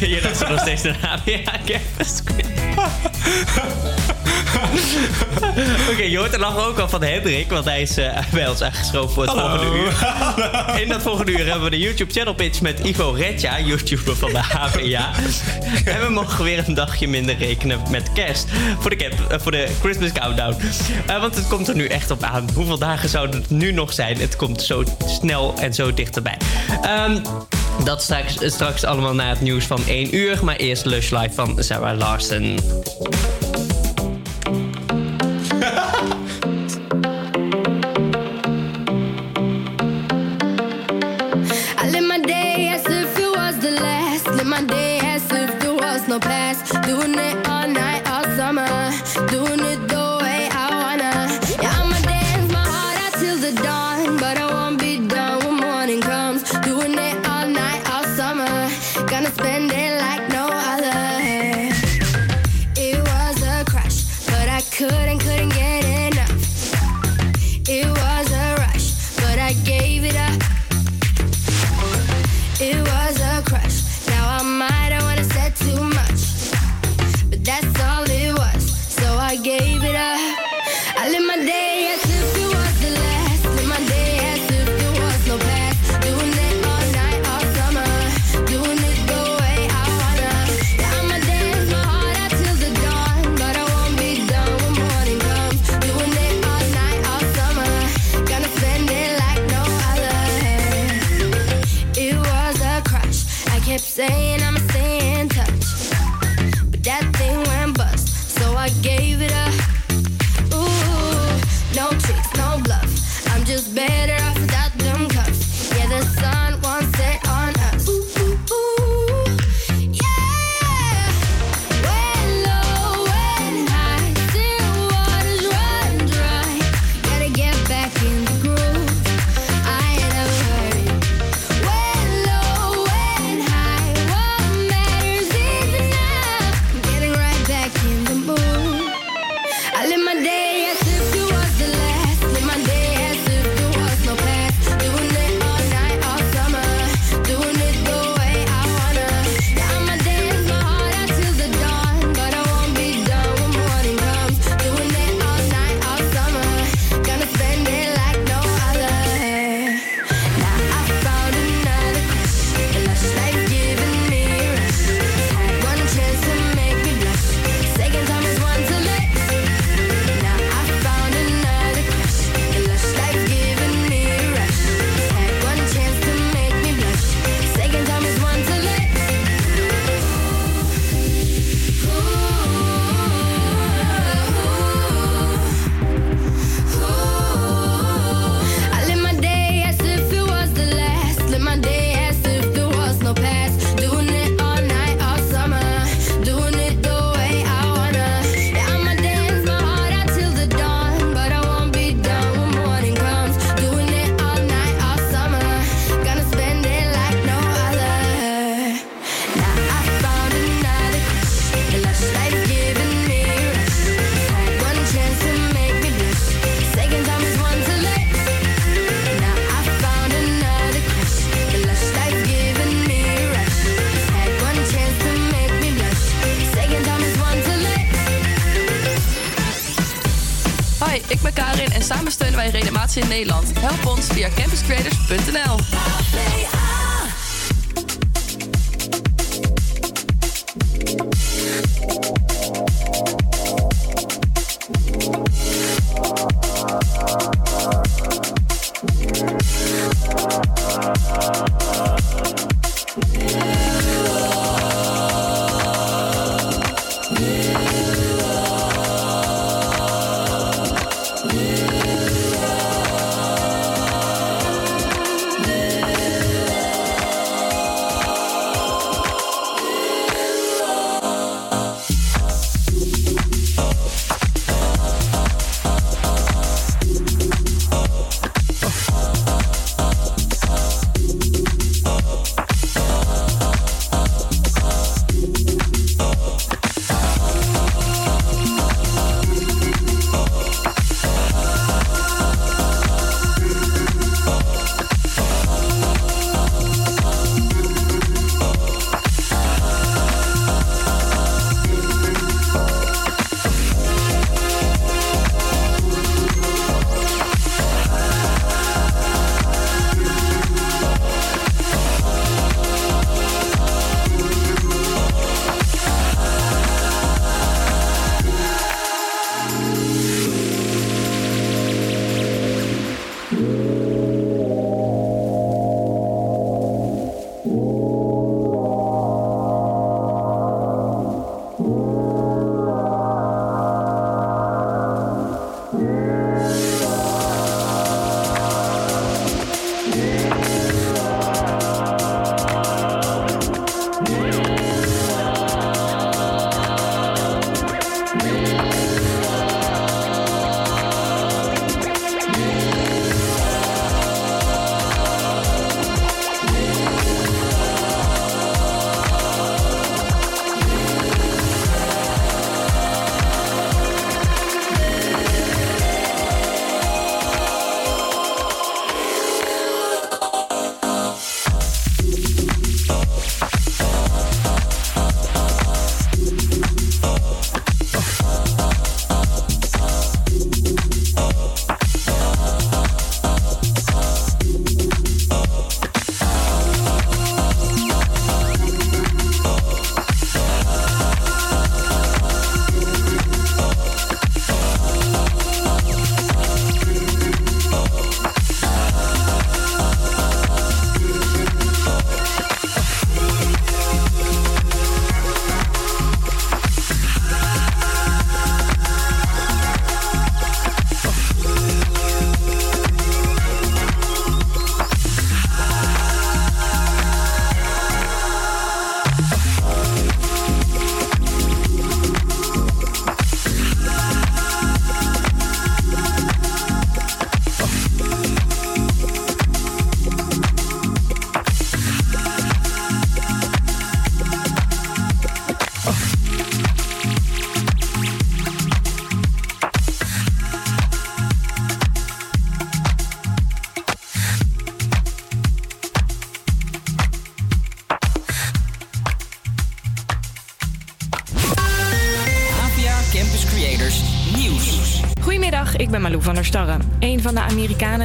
Je luistert nog steeds naar HBA Campus Oké, je hoort er nog ook al van Hendrik, want hij is eh, bij ons aangeschoven voor het volgende uur. In dat volgende uur hebben we de YouTube channel pitch met Ivo Redja, YouTuber van de HVA. en we mogen weer een dagje minder rekenen met kerst voor de, cap- eh, voor de Christmas Countdown. Eh, want het komt er nu echt op aan. Hoeveel dagen zouden het nu nog zijn? Het komt zo snel en zo dichterbij. Ehm, dat straks, straks allemaal na het nieuws van 1 uur. Maar eerst Lush Live van Sarah Larsen. Kept saying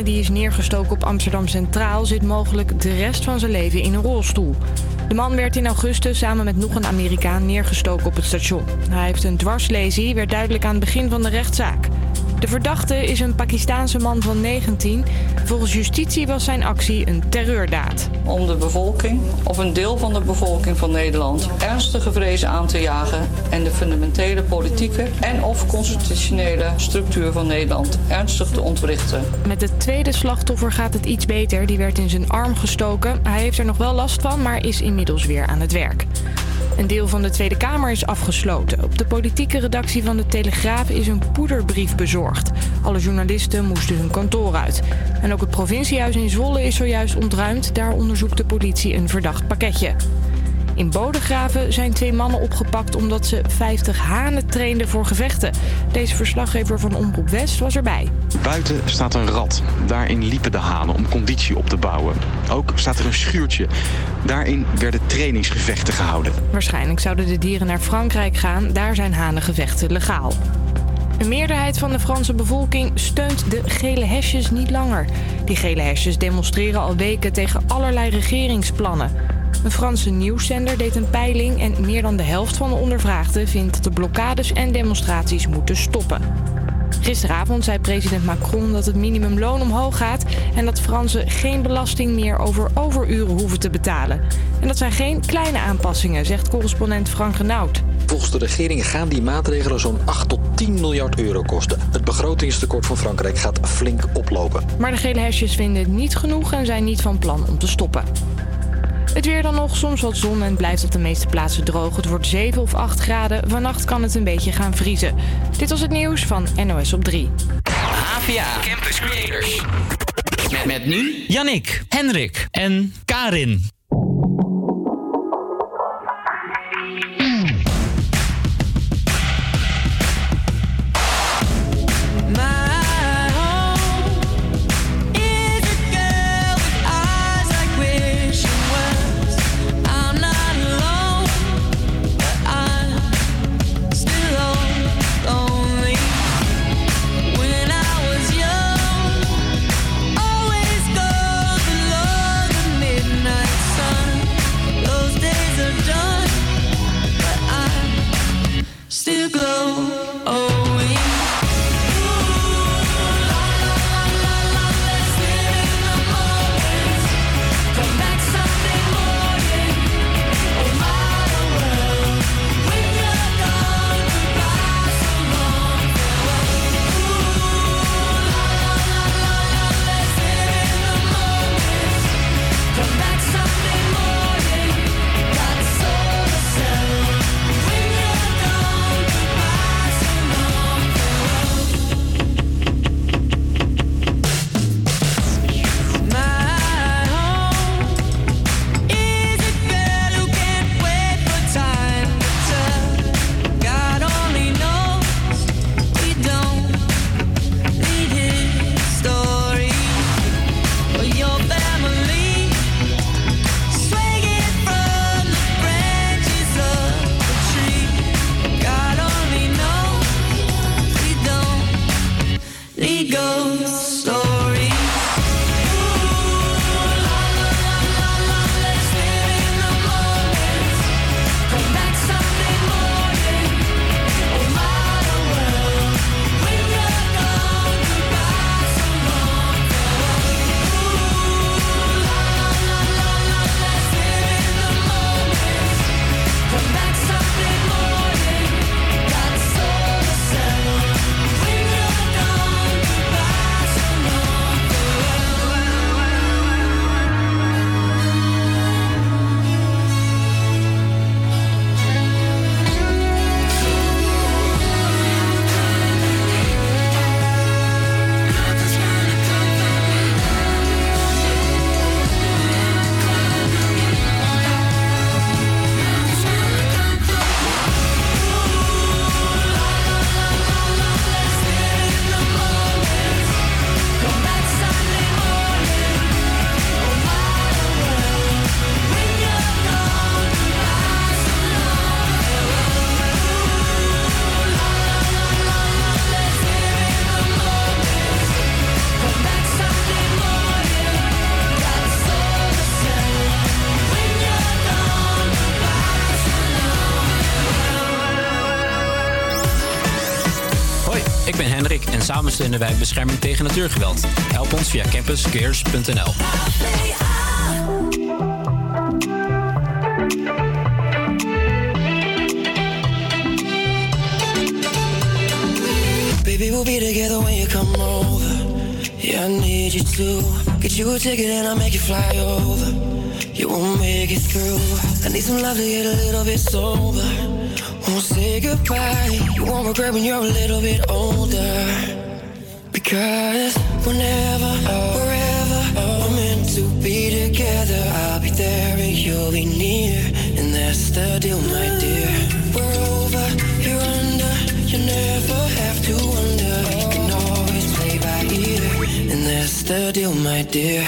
Die is neergestoken op Amsterdam Centraal zit mogelijk de rest van zijn leven in een rolstoel. De man werd in augustus samen met nog een Amerikaan neergestoken op het station. Hij heeft een dwarslesie, werd duidelijk aan het begin van de rechtszaak. De verdachte is een Pakistaanse man van 19. Volgens justitie was zijn actie een terreurdaad. Om de bevolking of een deel van de bevolking van Nederland ernstige vrezen aan te jagen en de fundamentele politieke en of constitutionele structuur van Nederland ernstig te ontwrichten. Met het tweede slachtoffer gaat het iets beter. Die werd in zijn arm gestoken. Hij heeft er nog wel last van, maar is inmiddels weer aan het werk. Een deel van de Tweede Kamer is afgesloten. Op de politieke redactie van de Telegraaf is een poederbrief bezorgd. Alle journalisten moesten hun kantoor uit. En ook het provinciehuis in Zwolle is zojuist ontruimd. Daar onderzoekt de politie een verdacht pakketje. In Bodegraven zijn twee mannen opgepakt omdat ze 50 hanen trainden voor gevechten. Deze verslaggever van Omroep West was erbij. Buiten staat een rad. Daarin liepen de hanen om conditie op te bouwen. Ook staat er een schuurtje. Daarin werden trainingsgevechten gehouden. Waarschijnlijk zouden de dieren naar Frankrijk gaan. Daar zijn hanengevechten legaal. Een meerderheid van de Franse bevolking steunt de gele hesjes niet langer. Die gele hesjes demonstreren al weken tegen allerlei regeringsplannen. Een Franse nieuwszender deed een peiling en meer dan de helft van de ondervraagden vindt dat de blokkades en demonstraties moeten stoppen. Gisteravond zei president Macron dat het minimumloon omhoog gaat en dat Fransen geen belasting meer over overuren hoeven te betalen. En dat zijn geen kleine aanpassingen, zegt correspondent Frank Renaud. Volgens de regering gaan die maatregelen zo'n 8 tot 10 miljard euro kosten. Het begrotingstekort van Frankrijk gaat flink oplopen. Maar de gele hesjes vinden het niet genoeg en zijn niet van plan om te stoppen. Het weer dan nog, soms wat zon en het blijft op de meeste plaatsen droog. Het wordt 7 of 8 graden. Vannacht kan het een beetje gaan vriezen. Dit was het nieuws van NOS op 3. HVA Campus Creators. Met, met nu Jannik, Henrik en Karin. Hendrik en samen steunen wij bescherming tegen natuurgeweld. Help ons via campuscares.nl. Baby, we'll be together when you come over. Yeah, I need you to get you a ticket and I'll make you fly over. You won't make it through. I need some love to get a little bit sober. Won't say goodbye. You won't regret when you're a little bit older. Because whenever, wherever we're meant to be together, I'll be there and you'll be near. And that's the deal, my dear. We're over, you're under. You never have to wonder. You can always play by ear. And that's the deal, my dear.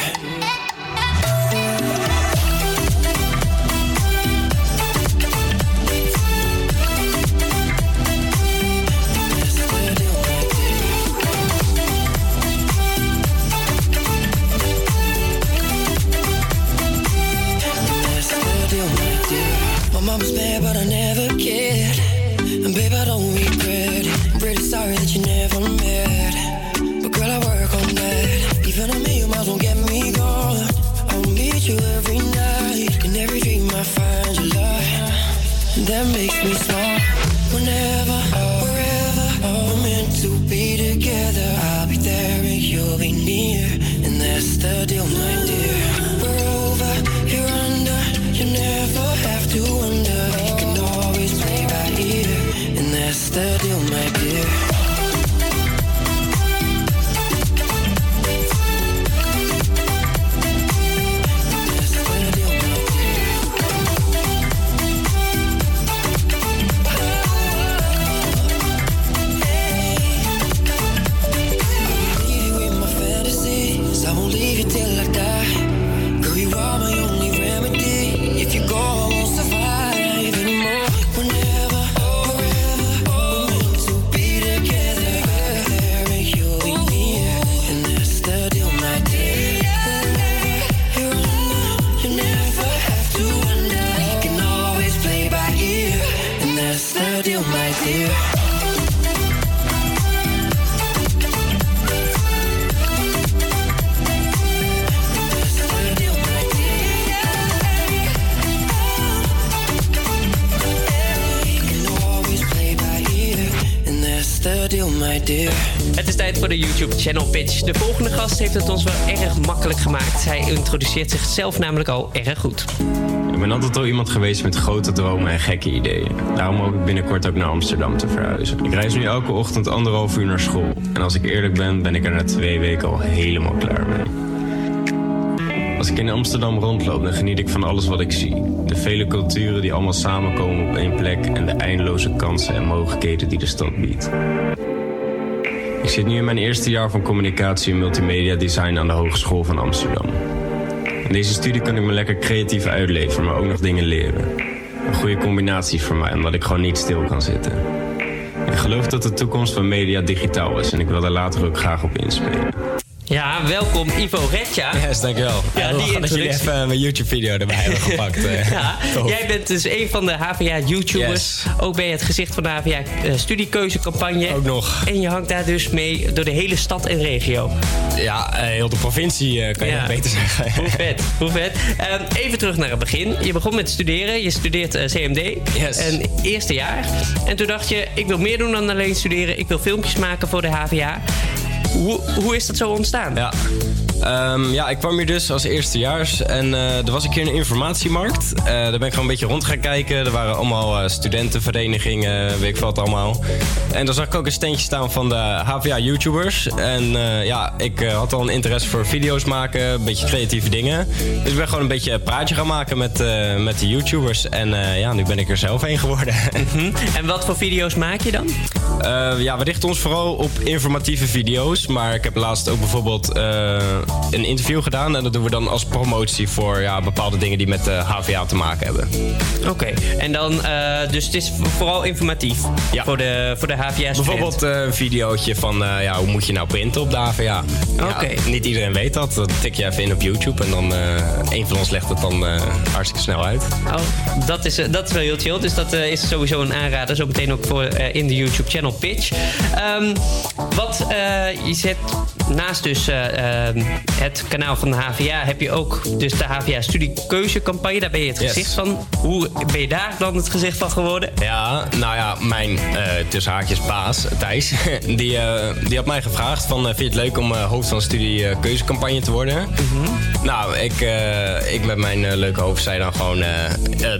Voor de YouTube Channel Pitch. De volgende gast heeft het ons wel erg makkelijk gemaakt. Hij introduceert zichzelf namelijk al erg goed. Ik ben altijd al iemand geweest met grote dromen en gekke ideeën. Daarom hoop ik binnenkort ook naar Amsterdam te verhuizen. Ik reis nu elke ochtend anderhalf uur naar school. En als ik eerlijk ben, ben ik er na twee weken al helemaal klaar mee. Als ik in Amsterdam rondloop, dan geniet ik van alles wat ik zie. De vele culturen die allemaal samenkomen op één plek en de eindeloze kansen en mogelijkheden die de stad biedt. Ik zit nu in mijn eerste jaar van communicatie en multimedia design aan de Hogeschool van Amsterdam. In deze studie kan ik me lekker creatief uitleven, maar ook nog dingen leren. Een goede combinatie voor mij, omdat ik gewoon niet stil kan zitten. Ik geloof dat de toekomst van media digitaal is en ik wil daar later ook graag op inspelen. Ja, welkom Ivo Retja. Yes, dankjewel. Ja, die dat jullie even mijn YouTube-video erbij hebben gepakt. eh. Ja, jij bent dus een van de HVA-YouTubers. Ook ben je het gezicht van de HVA-studiekeuzecampagne. Ook nog. En je hangt daar dus mee door de hele stad en regio. Ja, eh, heel de provincie eh, kan je Ja. nog beter zeggen. Hoe vet, hoe vet. Ehm, even terug naar het begin. Je begon met studeren. Je studeert eh, CMD. En eerste jaar. En toen dacht je, ik wil meer doen dan alleen studeren. Ik wil filmpjes maken voor de HVA. Hoe, hoe is dat zo ontstaan? Ja. Ehm, ja, ik kwam hier dus als eerstejaars en eh er was een keer een informatiemarkt. Eh, daar ben ik gewoon een beetje rond gaan kijken. Er waren allemaal eh, studentenverenigingen, weet ik wat allemaal. En daar zag ik ook een standje staan van de HVA-YouTubers. En ja, ik had al een interesse voor video's maken, een beetje creatieve dingen. Dus ik ben gewoon een beetje een praatje gaan maken met, met de YouTubers. En ja, nu ben ik er zelf een geworden. En wat voor video's maak je dan? Ja, we richten ons vooral op informatieve video's. Maar ik heb laatst ook bijvoorbeeld een interview gedaan. En dat doen we dan als promotie voor ja, bepaalde dingen die met de HVA te maken hebben. Oké, en dan, eh, dus het is vooral informatief voor de, voor de HVA Bijvoorbeeld eh, een videootje van eh, ja, hoe moet je nou printen op de HVA. Ja, Oké. niet iedereen weet dat. Dat tik je even in op YouTube en dan eh een van ons legt het dan eh, hartstikke snel uit. Oh, dat is, eh, dat is wel heel chill. Dus dat eh, is sowieso een aanrader. Zo meteen ook voor eh, in de YouTube channel Pitch. Ehm, wat eh, je zet naast dus eh, ehm, het kanaal van de HVA... heb je ook dus de HVA studiekeuzecampagne. Daar ben je het Yes. gezicht van. Hoe ben je daar dan het gezicht van geworden? Ja, nou ja, mijn eh tussen haakjes baas, Thijs, die, eh, die had mij gevraagd van, vind je het leuk om hoofd van studie eh, keuzecampagne te worden? Nou, ik, ik met mijn leuke hoofd zei dan gewoon,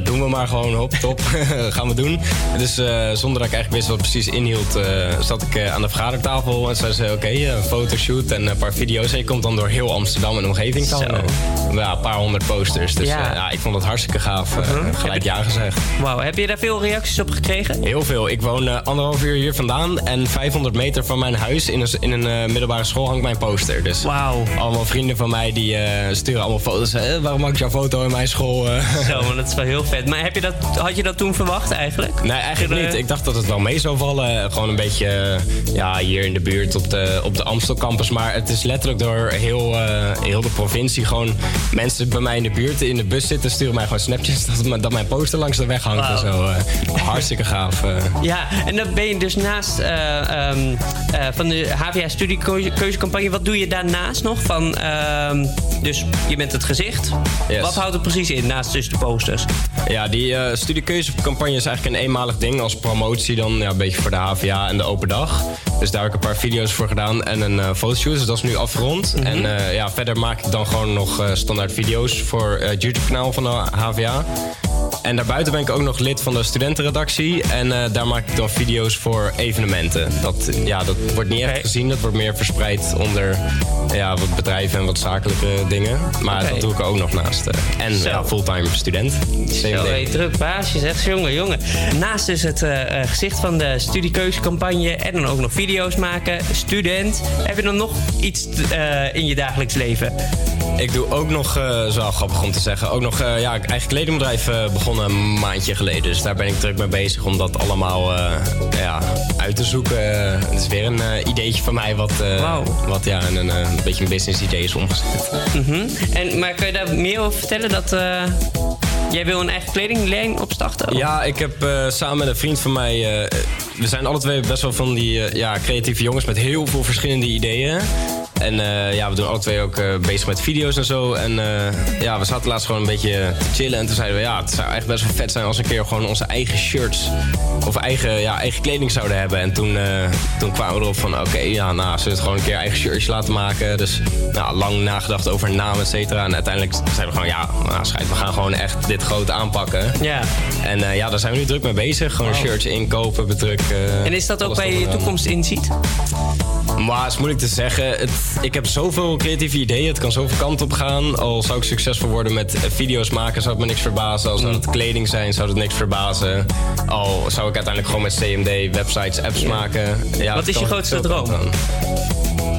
doen we maar gewoon, hop, top, gaan we doen. Dus zonder dat ik eigenlijk wist wat precies inhield, zat ik aan de vergadertafel en zei ze, oké, eh, fotoshoot en een paar video's. En je komt dan door heel Amsterdam en omgeving komen. Ja, een paar honderd posters. Dus Ja. ja, ja ik vond het hartstikke gaaf. eh, gelijk ja gezegd. Wauw, heb je daar veel reacties op gekregen? Heel veel. Ik woon eh, anderhalf uur hier vandaan. En 500 meter van mijn huis in een, in een eh, middelbare school hangt mijn poster. Dus allemaal vrienden van mij die eh, sturen allemaal foto's. Eh, waarom maak ik jouw foto in mijn school? eh? Zo, maar dat is wel heel vet. Maar heb je dat, had je dat toen verwacht eigenlijk? Nee, eigenlijk niet. Ik dacht dat het wel mee zou vallen. Gewoon een beetje eh, ja, hier in de buurt op de, op de Amstel Maar het is letterlijk door heel, eh, heel de provincie. Gewoon mensen bij mij in de buurt in de bus zitten, sturen mij gewoon snapjes dat, mijn- dat mijn poster langs de weg hangt en zo. eh. hartstikke gaaf. eh. Ja, en dan ben je dus naast eh, ehm, eh, van de HVA studiekeuzecampagne. Wat doe je daarnaast nog? Van, ehm, dus je bent het gezicht. Yes. Wat houdt het precies in naast dus de posters? Ja, die studiekeuzecampagne is eigenlijk een eenmalig ding als promotie dan ja, een beetje voor de HVA en de open dag. Dus daar heb ik een paar video's voor gedaan en een eh Dus dat is nu afgerond. En eh, ja, verder maak ik dan gewoon nog eh, standaard video's voor eh, het YouTube-kanaal van de HVA. En daarbuiten ben ik ook nog lid van de studentenredactie. En eh, daar maak ik dan video's voor evenementen. Dat, ja, dat wordt niet echt gezien. Dat wordt meer verspreid onder ja, wat bedrijven en wat zakelijke dingen. Maar dat doe ik er ook nog naast. eh. en ja, fulltime student. Zo, hey, druk baasje, zegt jongen, jongen. Naast dus het eh, gezicht van de studiekeuzecampagne en dan ook nog video's maken, student. Heb je dan nog iets in je dagelijks leven? Ik doe ook nog, is wel grappig om te zeggen, ook nog eh, ja, eigen kledingbedrijf eh, begonnen een maandje geleden. Dus daar ben ik druk mee bezig om dat allemaal ja, uit te zoeken. Het is weer een ideetje van mij wat, eh, wat ja, een, een beetje een business idee is omgezet. Mhm. en, maar kun je daar meer over vertellen? Dat, jij wil een eigen kledinglijn opstarten? of? Ja, ik heb samen met een vriend van mij. we zijn alle twee best wel van die ja, creatieve jongens met heel veel verschillende ideeën. En eh, ja, we doen alle twee ook eh, bezig met video's en zo. En eh, ja, we zaten laatst gewoon een beetje te chillen. En toen zeiden we, ja, het zou echt best wel vet zijn als we een keer gewoon onze eigen shirts of eigen, ja, eigen kleding zouden hebben. En toen, toen kwamen we erop van, oké, ja, nou, zullen we het gewoon een keer eigen shirtjes laten maken. Dus nou, lang nagedacht over naam, et cetera. En uiteindelijk zeiden we gewoon, ja, nou, schijt, we gaan gewoon echt dit groot aanpakken. Ja. En ja, daar zijn we nu druk mee bezig. Gewoon Wow. shirts inkopen, bedrukken. En is dat ook waar je toekomst inziet? Maar het is moeilijk te zeggen. Het, ik heb zoveel creatieve ideeën. Het kan zoveel kanten op gaan. Al zou ik succesvol worden met video's maken, zou het me niks verbazen. Al zou het kleding zijn, zou het niks verbazen. Al zou ik uiteindelijk gewoon met CMD websites, apps maken. Ja, Wat is je grootste droom?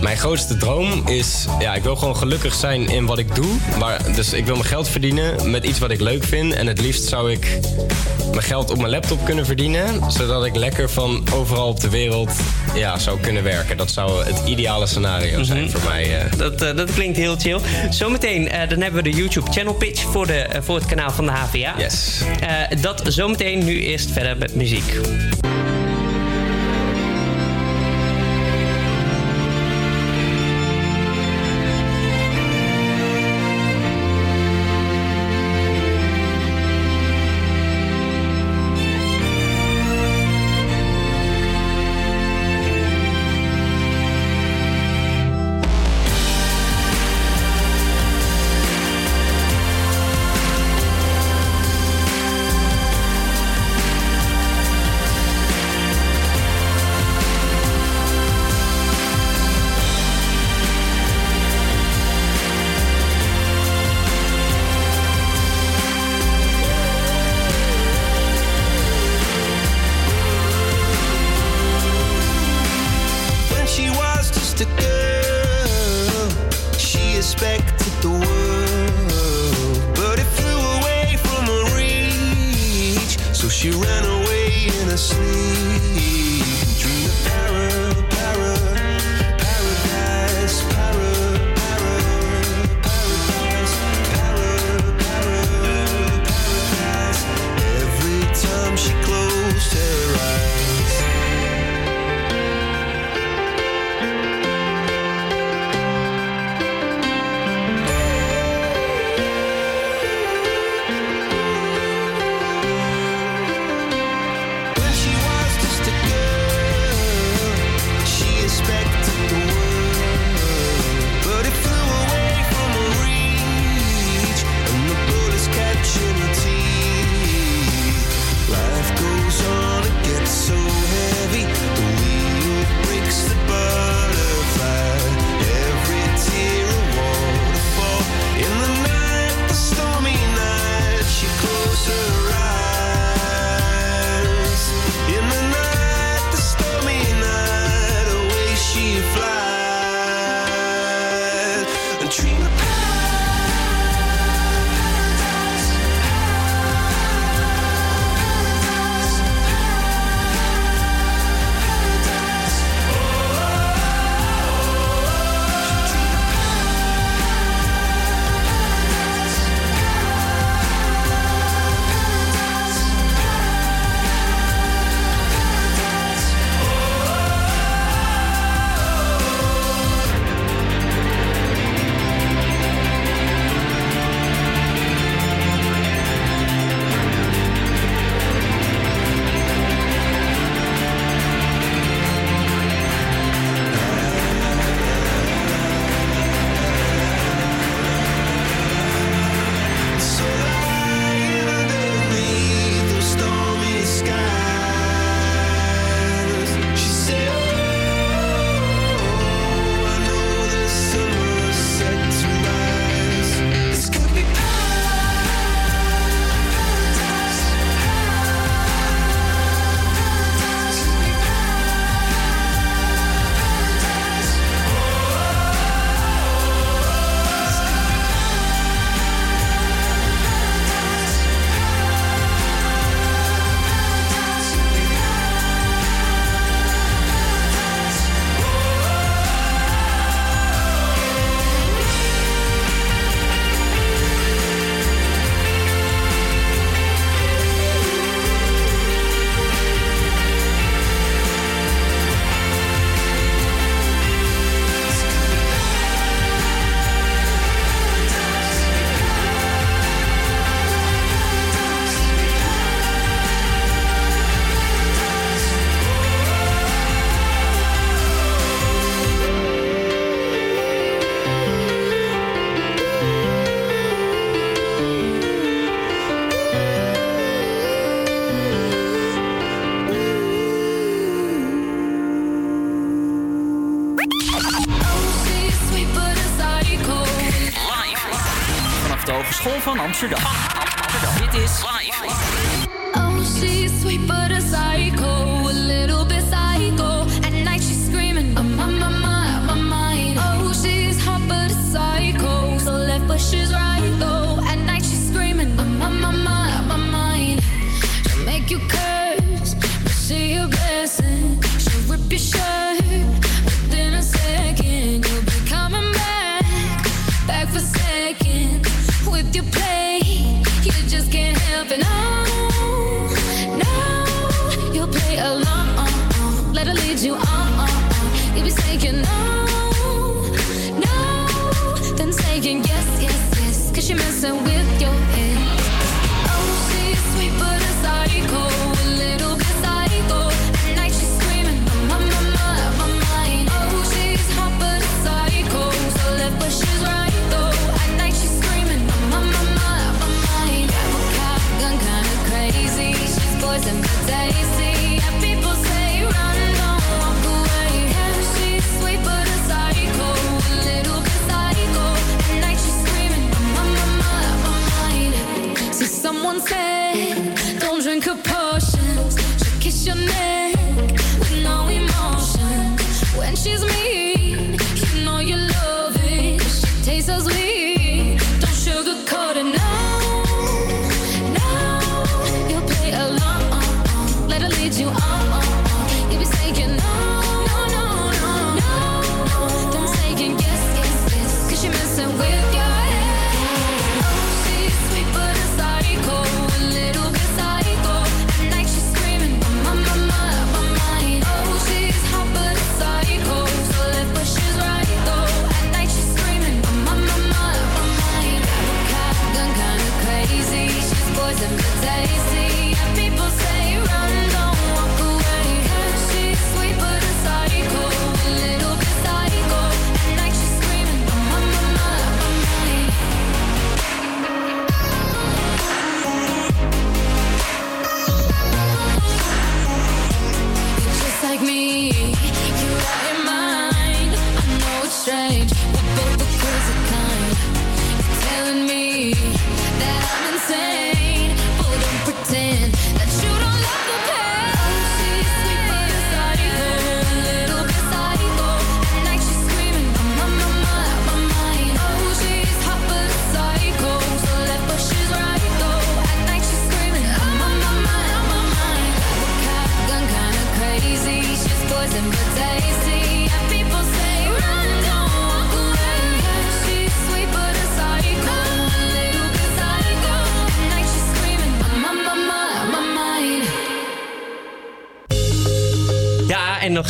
Mijn grootste droom is, ja, ik wil gewoon gelukkig zijn in wat ik doe. Maar, dus ik wil mijn geld verdienen met iets wat ik leuk vind. En het liefst zou ik mijn geld op mijn laptop kunnen verdienen. Zodat ik lekker van overal op de wereld ja, zou kunnen werken. Dat zou het ideale scenario zijn voor mij. eh. Dat, eh, dat klinkt heel chill. Zometeen eh, dan hebben we de YouTube channel pitch voor, de, voor het kanaal van de HVA. Yes. Dat zometeen nu eerst verder met muziek. Hogeschool van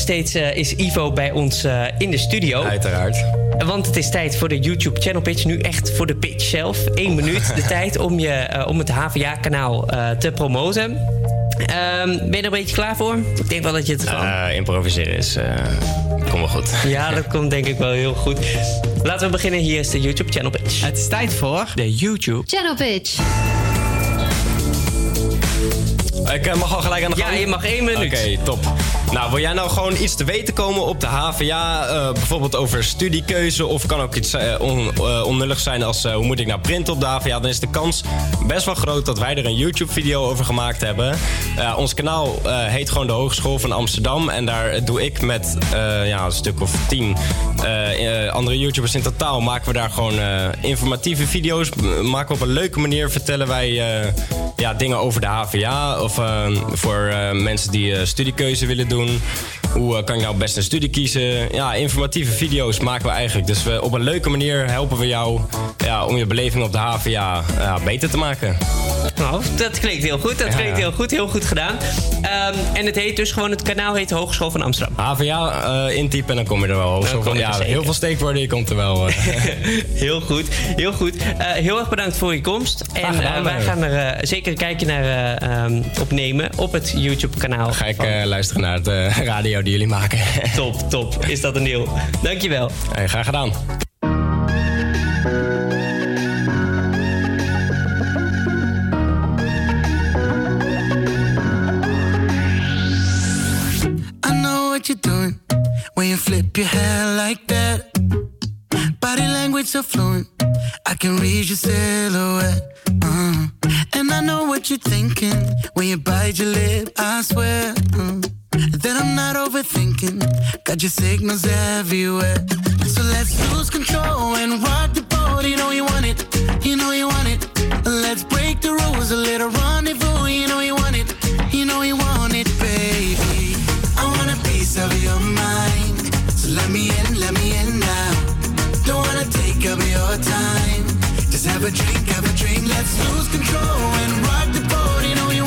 steeds eh, is Ivo bij ons eh, in de studio. Uiteraard. Want het is tijd voor de YouTube channel pitch. Nu echt voor de pitch zelf. Eén minuut de tijd om, je, eh, om het HVA-kanaal eh, te promoten. Ehm, ben je er een beetje klaar voor? Ik denk wel dat je het kan. Eh, improviseren is... eh kom wel goed. Ja, dat komt denk ik wel heel goed. Laten we beginnen. Hier is de YouTube channel pitch. Het is tijd voor de YouTube. Channel pitch. Ik mag al gelijk aan de Ja, gang? je mag één minuut. Oké, top. Nou, wil jij nou gewoon iets te weten komen op de HVA? eh, bijvoorbeeld over studiekeuze of kan ook iets onnullig zijn als hoe moet ik nou printen op de HVA? Dan is de kans best wel groot dat wij er een YouTube-video over gemaakt hebben. Ons kanaal heet gewoon de Hogeschool van Amsterdam. En daar doe ik met ja, een stuk of tien andere YouTubers in totaal... maken we daar gewoon informatieve video's. Maken we op een leuke manier, vertellen wij ja, dingen over de HVA... of eh, voor eh, mensen die eh, studiekeuze willen doen. Hoe eh, kan ik nou best een studie kiezen? Ja, informatieve video's maken we eigenlijk. Dus we, op een leuke manier helpen we jou ja, om je beleving op de HVA ja, beter te maken. Nou, dat klinkt heel goed. Dat klinkt heel goed. Heel goed gedaan. Ehm, en het heet dus gewoon, het kanaal heet Hogeschool van Amsterdam. HVA eh, intypen en dan kom je er wel. Hogeschool kom van- ja, heel veel steekwoorden, je komt er wel. eh. Heel goed, heel goed. Heel erg bedankt voor je komst. En gedaan, wij gaan er zeker een kijkje naar eh, ehm, opnemen op het YouTube-kanaal. Ga ik luisteren naar de radio die jullie maken. top, top. Is dat een deel? Dankjewel. Hey, graag gedaan. I know what you're doing when you flip your hair like that. Body language so fluent, I can read your silhouette. Uh. And I know what you're thinking when you bite your lip. I swear uh, that I'm not overthinking. Got your signals everywhere. So let's lose control and rock the boat. You know you want it, you know you want it. Let's break the rules, a little rendezvous. You know you want it, you know you want it, baby. I want a piece of your mind. So let me in, let me in now. Don't wanna take up your time. Just have a drink, have a drink. Let's lose control and rock the boat. You know you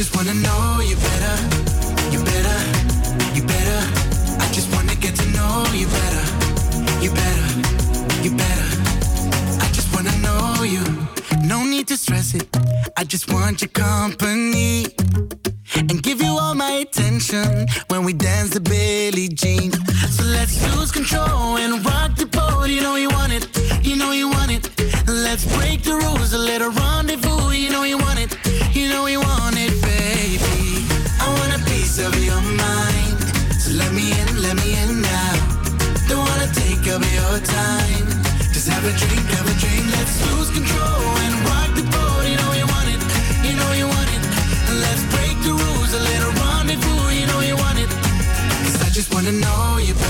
just wanna know you better, you better, you better. I just wanna get to know you better, you better, you better. I just wanna know you. No need to stress it. I just want your company and give you all my attention when we dance the Billie Jean. So let's lose control and rock the boat. You know you want it, you know you want it. Let's break the rules, a little rendezvous. You know you want it, you know you want it, of your mind. So let me in, let me in now. Don't wanna take up your time. Just have a drink, have a drink. Let's lose control and rock the boat. You know you want it, you know you want it. Let's break the rules, a little rendezvous. You know you want it. Cause I just wanna know you better,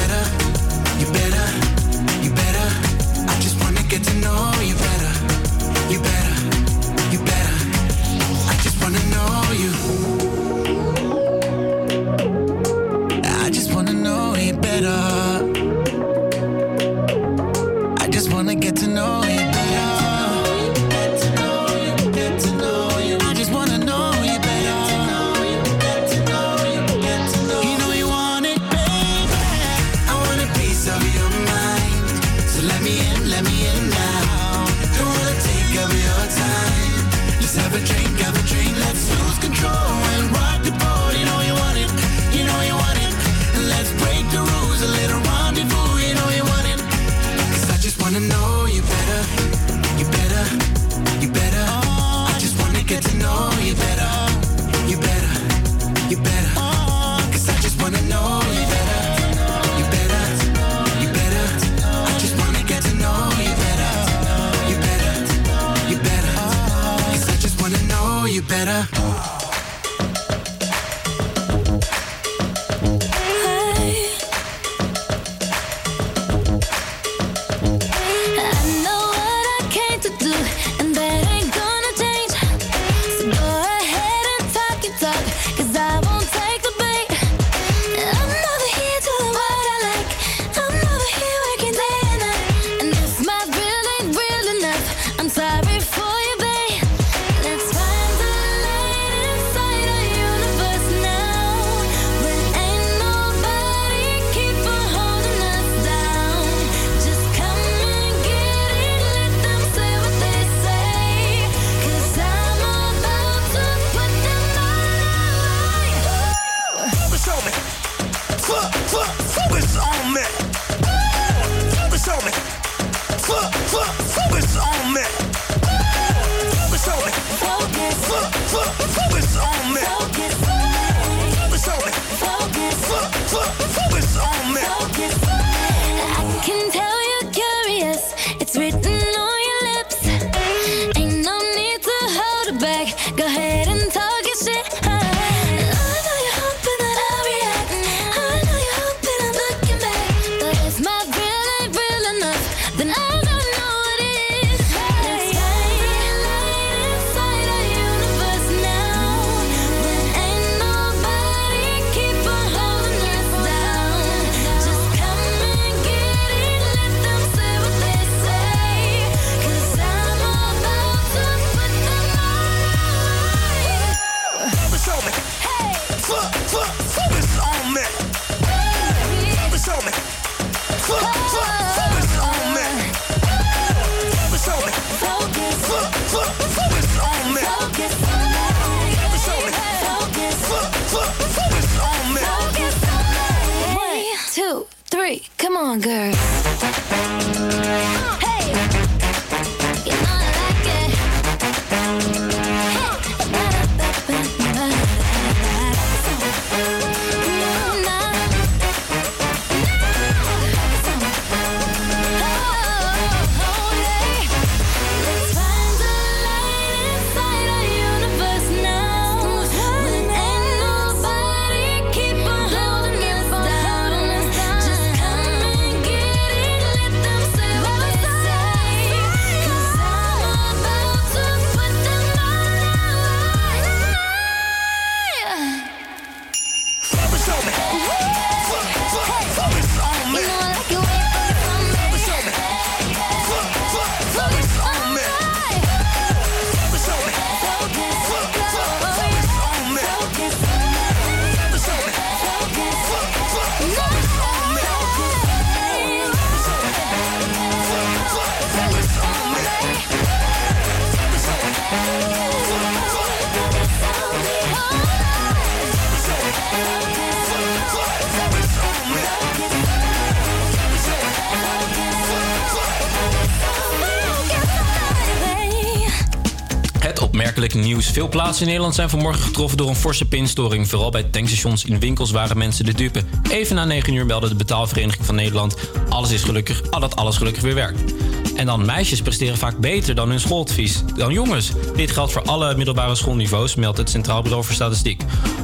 plaatsen in Nederland zijn vanmorgen getroffen door een forse pinstoring. Vooral bij tankstations in winkels waren mensen de dupe. Even na 9 uur meldde de betaalvereniging van Nederland... alles is gelukkig, al dat alles gelukkig weer werkt. En dan meisjes presteren vaak beter dan hun schooladvies. Dan jongens. Dit geldt voor alle middelbare schoolniveaus, meldt het Centraal Bureau voor Statistiek.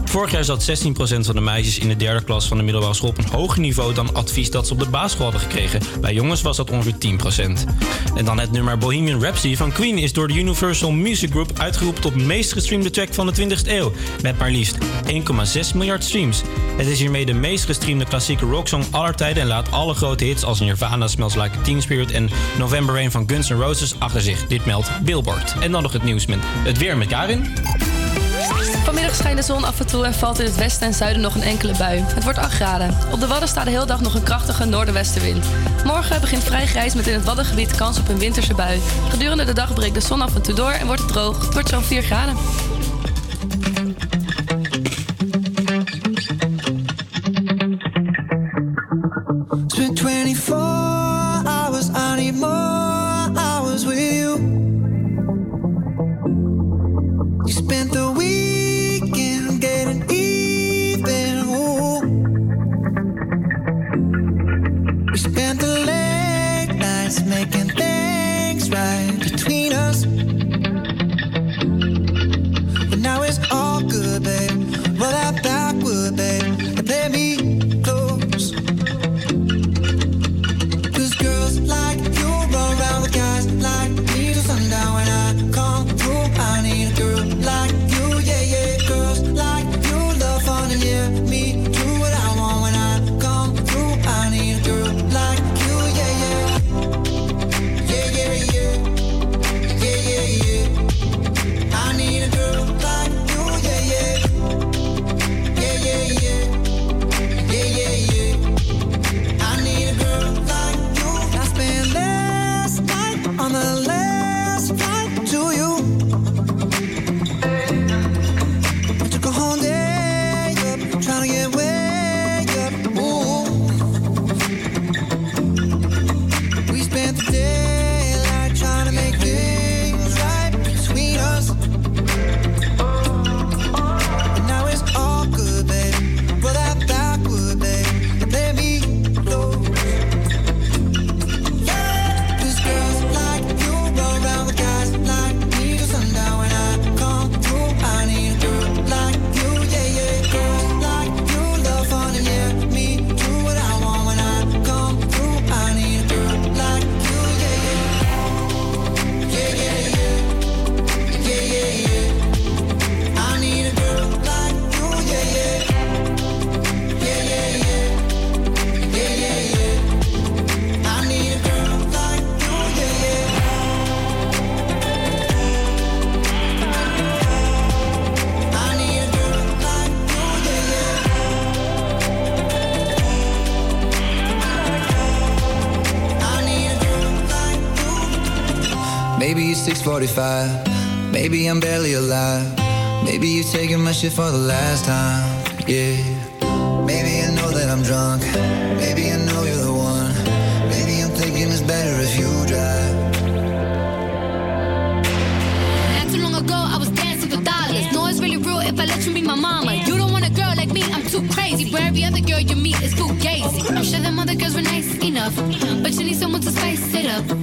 Vorig jaar zat 16% van de meisjes in de derde klas van de middelbare school op een hoger niveau dan advies dat ze op de basisschool hadden gekregen. Bij jongens was dat ongeveer 10%. En dan het nummer Bohemian Rhapsody van Queen is door de Universal Music Group uitgeroepen tot meest gestreamde track van de 20e eeuw. Met maar liefst 1,6 miljard streams. Het is hiermee de meest gestreamde klassieke rocksong aller tijden en laat alle grote hits als Nirvana, Smells Like Teen Spirit en November Rain van Guns N' Roses achter zich. Dit meldt Billboard. En dan nog het nieuws met het weer met Karin. Vanmiddag schijnt de zon af en toe en valt in het westen en zuiden nog een enkele bui. Het wordt 8 graden. Op de Wadden staat de hele dag nog een krachtige noordenwestenwind. Morgen begint vrij grijs met in het Waddengebied kans op een winterse bui. Gedurende de dag breekt de zon af en toe door en wordt het droog. Het wordt zo'n 4 graden. 45. Maybe I'm barely alive. Maybe you're taking my shit for the last time. Yeah. Maybe I know that I'm drunk. Maybe I know you're the one. Maybe I'm thinking it's better if you drive. Not too long ago, I was dancing for dollars. No, it's really real if I let you be my mama. You don't want a girl like me, I'm too crazy. Where every other girl you meet is too fugazi. I'm sure them other girls were nice enough, but you need someone to spice it up.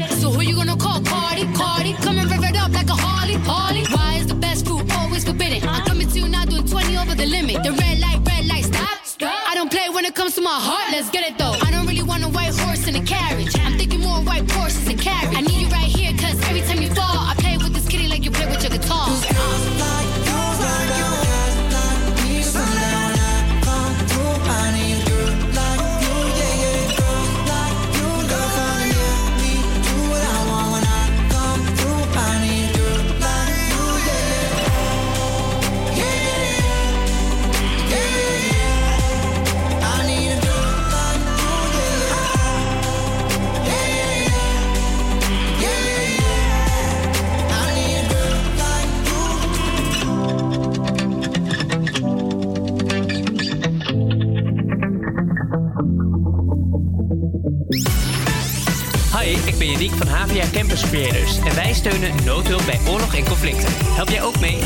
my heart Dus. en wij steunen noodhulp bij oorlog en conflicten. Help jij ook mee?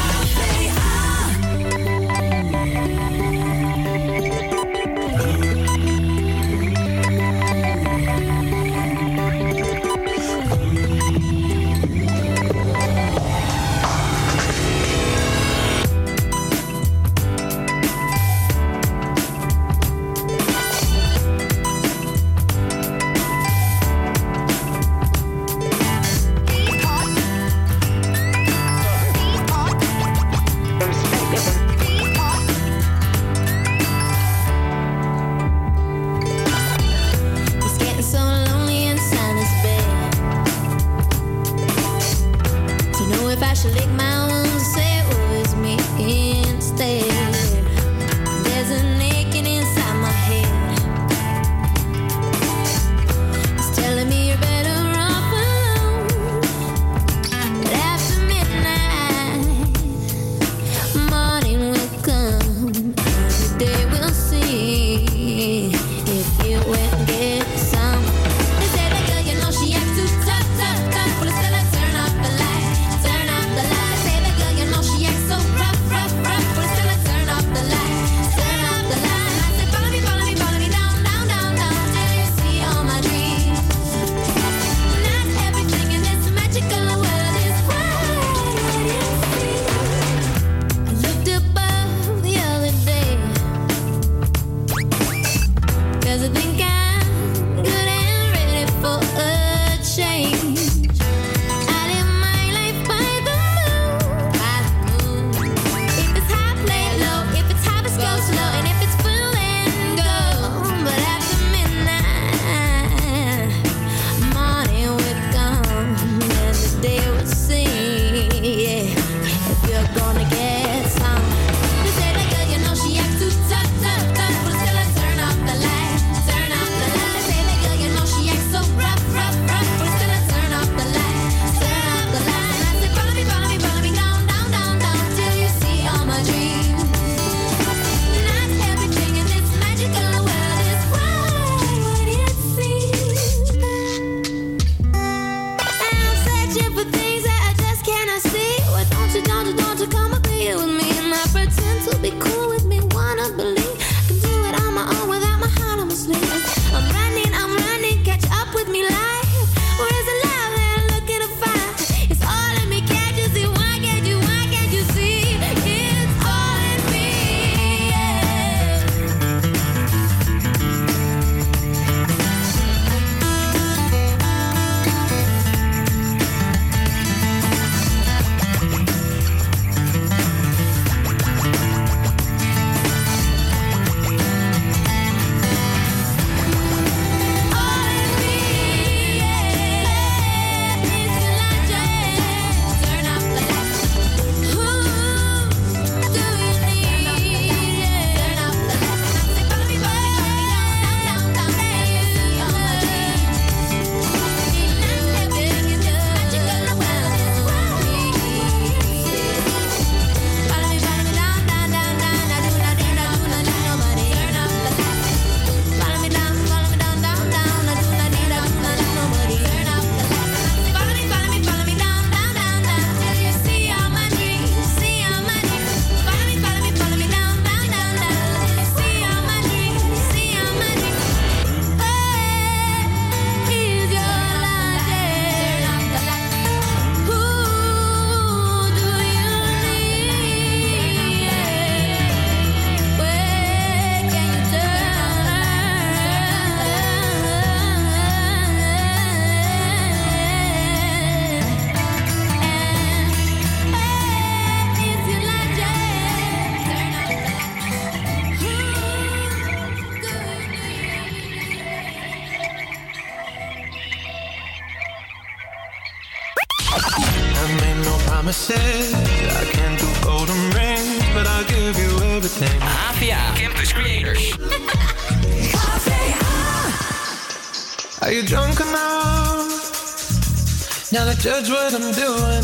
Judge what I'm doing?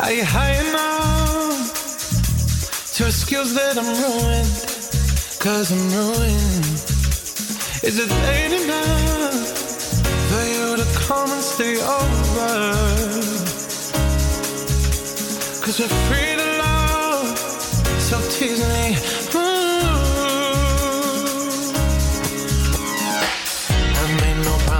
Are you high enough to excuse that I'm ruined? Cause I'm ruined. Is it late enough for you to come and stay over? Cause we're free to love, so tease me.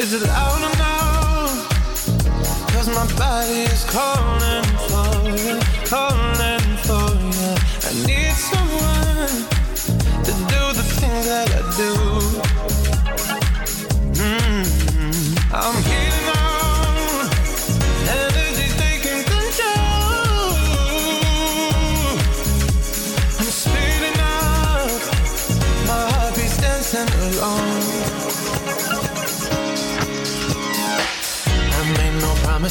Is it loud enough? Cause my body is calling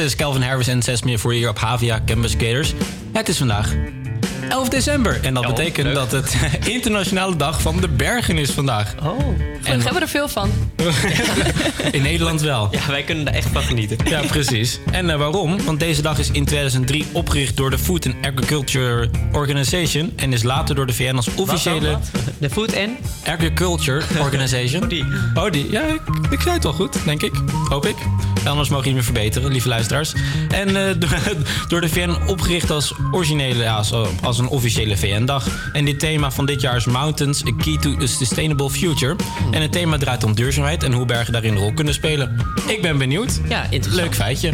Promises, Calvin Harris en Sesame voor je hier op Havia Campus Gators. Het is vandaag 11 december en dat Elf, betekent leuk. dat het internationale dag van de bergen is vandaag. Oh, En- en... hebben er veel van. In Nederland wel. Ja, wij kunnen er echt van genieten. Ja, precies. En eh, waarom? Want deze dag is in 2003 opgericht door de Food and Agriculture Organization en is later door de VN als officiële Wat dan, wat? De Food and Agriculture Organization. Oh, die. Oh, die. Ja, ik, ik zei het wel goed, denk ik. Hoop ik. Anders mogen jullie me verbeteren, lieve luisteraars. En eh, door, de VN opgericht als originele, ja, als, als een officiële VN-dag. En dit thema van dit jaar is Mountains, a Key to a Sustainable Future. En het thema draait om duurzaamheid en hoe bergen daarin een rol kunnen spelen. Ik ben benieuwd. Ja, interessant. Leuk feitje.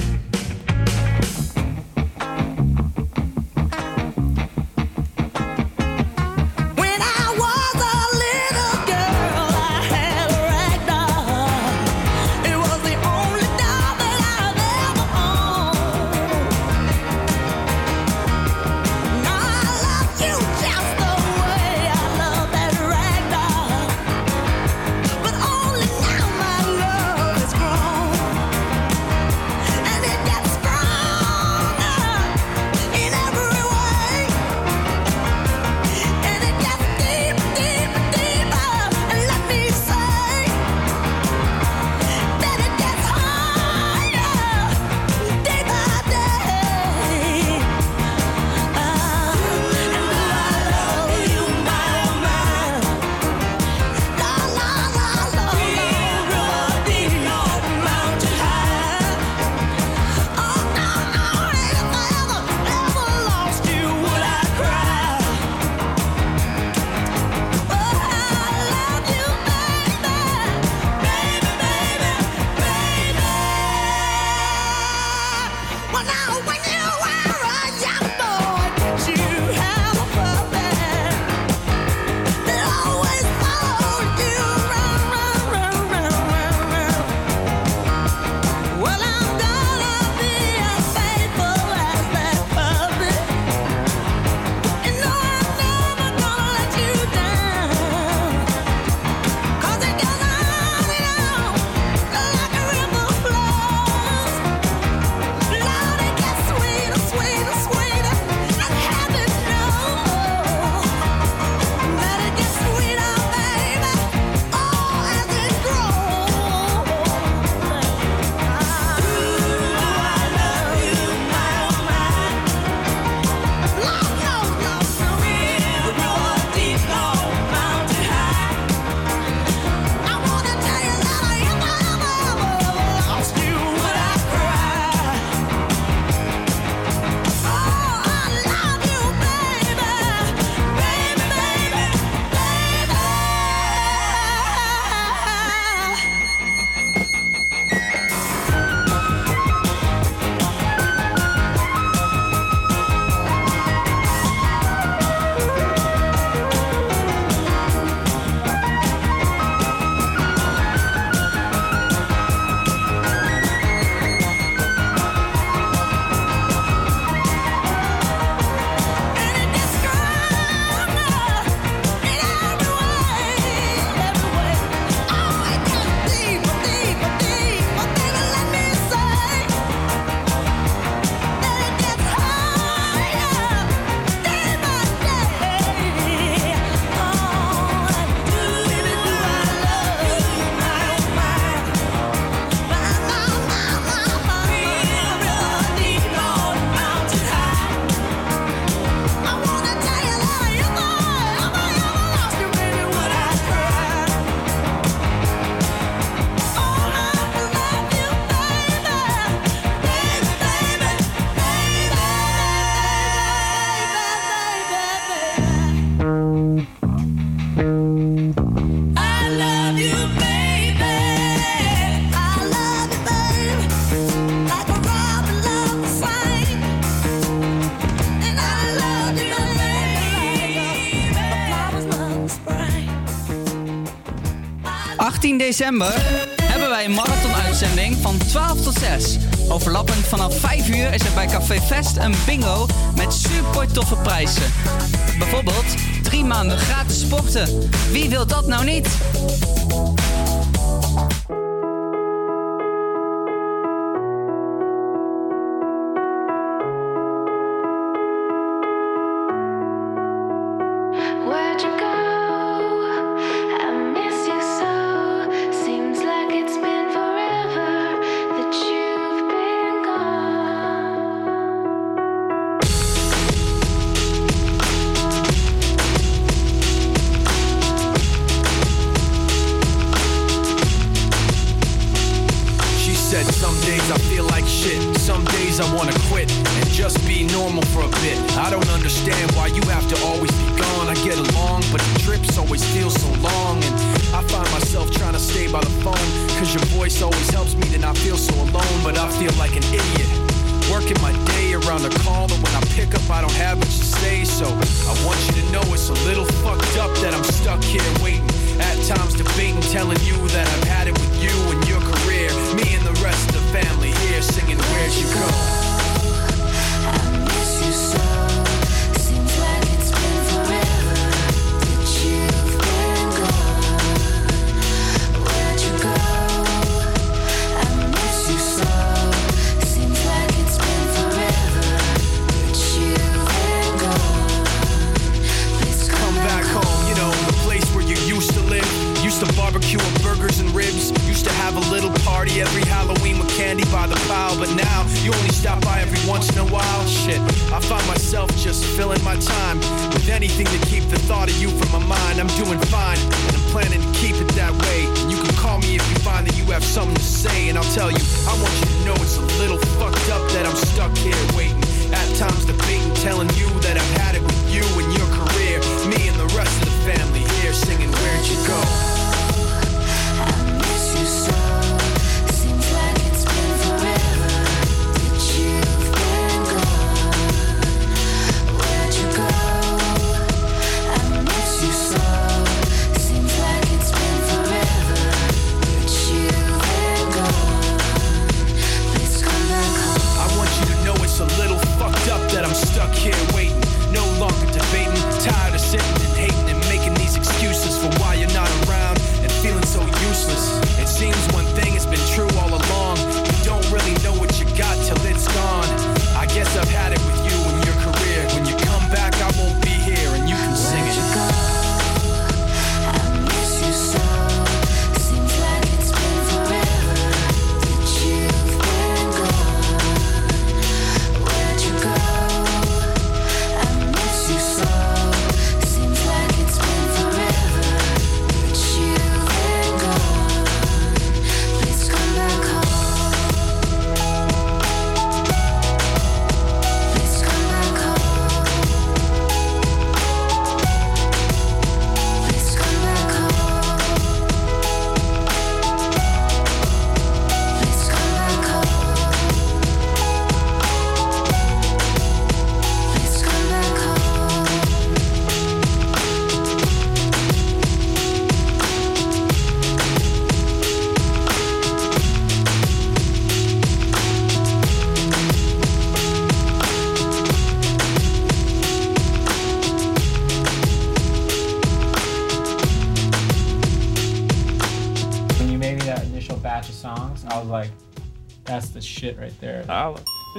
december hebben wij een marathon-uitzending van 12 tot 6. Overlappend vanaf 5 uur is er bij Café Fest een bingo met super toffe prijzen. Bijvoorbeeld 3 maanden gratis sporten. Wie wil dat nou niet?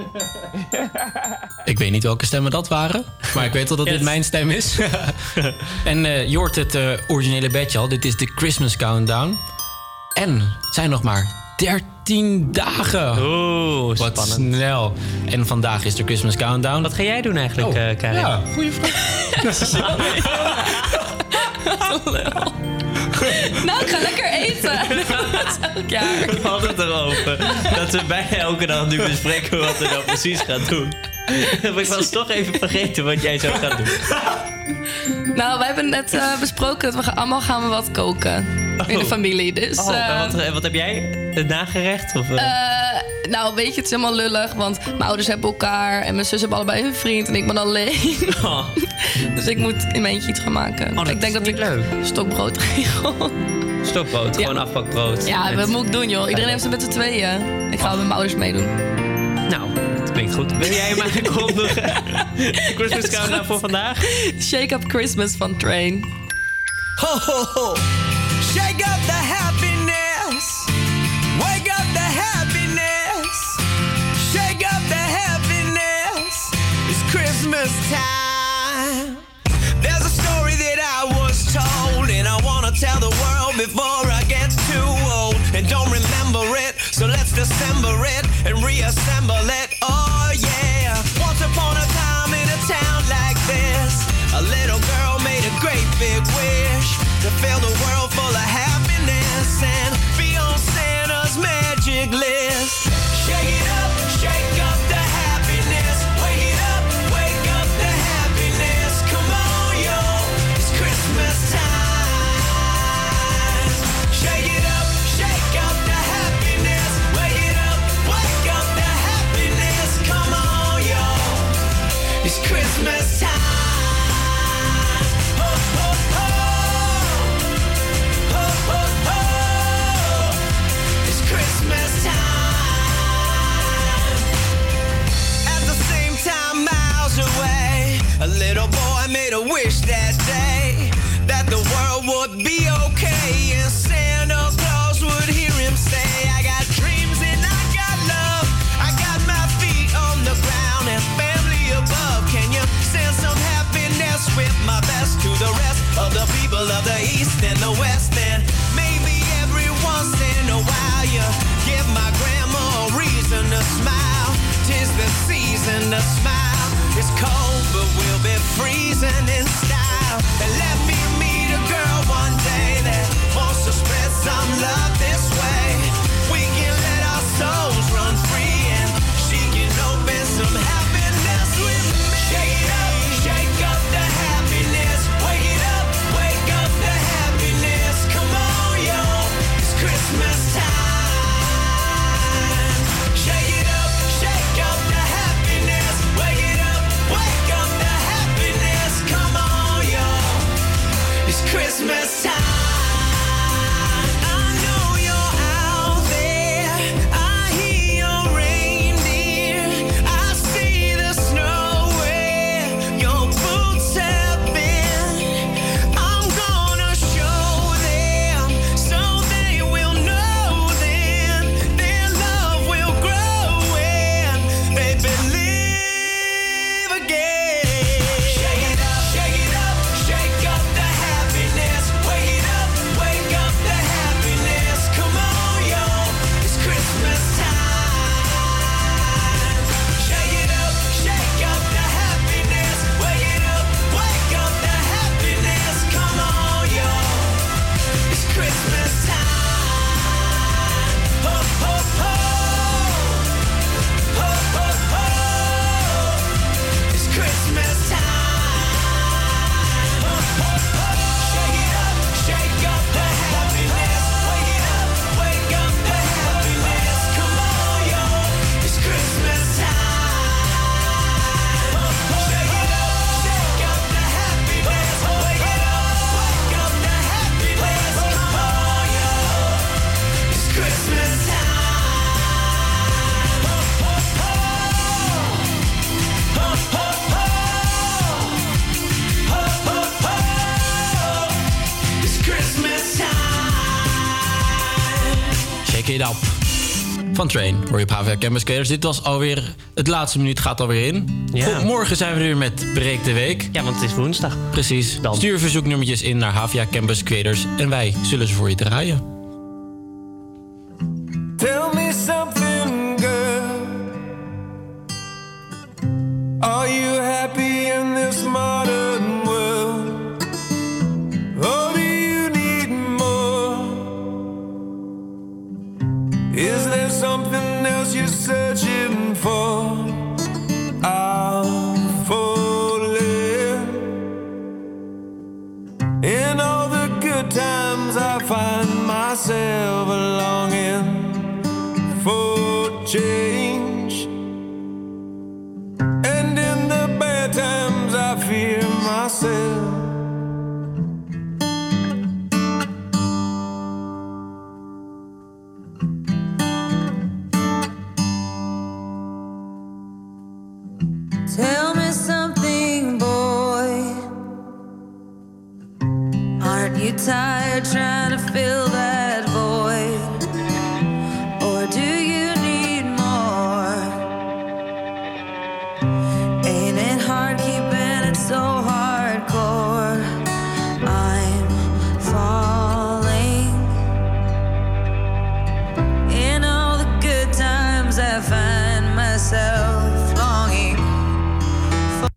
ik weet niet welke stemmen dat waren, maar ik weet wel dat dit mijn stem is. en uh, het eh, originele bedje al. Dit is de Christmas Countdown. En het zijn nog maar 13 dagen. Oeh, Wat spannend. snel. En vandaag is de Christmas Countdown. Wat ga jij doen eigenlijk, oh, uh, Karin? Ja, goede vraag. nou, ik ga lekker eten elk jaar. We hadden het erover. Dat we bij elke dag nu bespreken wat we dan precies gaan doen. Heb ik was toch even vergeten wat jij zou gaan doen. Nou, we hebben net eh, besproken dat we allemaal gaan we wat koken. In de oh. familie. Dus, oh, en wat, ehm, wat, heb jij? Het nagerecht? Of, eh? nou, weet je, het is helemaal lullig. Want mijn ouders hebben elkaar. En mijn zus hebben allebei hun vriend. En ik ben alleen. Oh. Dus ik moet in mijn eentje iets gaan maken. Ik denk dat ik leuk. stokbrood regel stokbrood, ja. gewoon afpakbrood. Ja, dat moet ik doen, joh. Iedereen heeft ze met z'n tweeën. Ik ga met mijn ouders meedoen. Nou, het klinkt goed. Wil jij hem aankondigen? Christmas countdown voor vandaag? Shake Up Christmas van Train. Ho, ho, ho. Shake up the house. before I get too old and don't remember it. So let's dissemble it and reassemble it. Oh yeah. Once upon a time in a town like this, a little girl made a great big wish to fill the world full of happiness and smile is cold. Voor je op HVA Campus Creators. Dit was alweer... Het laatste minuut gaat alweer in. Ja. Morgen zijn we weer met Breek de Week. Ja, want het is woensdag. Precies. Dan. Stuur verzoeknummertjes in naar HVA Campus Creators... en wij zullen ze voor je draaien.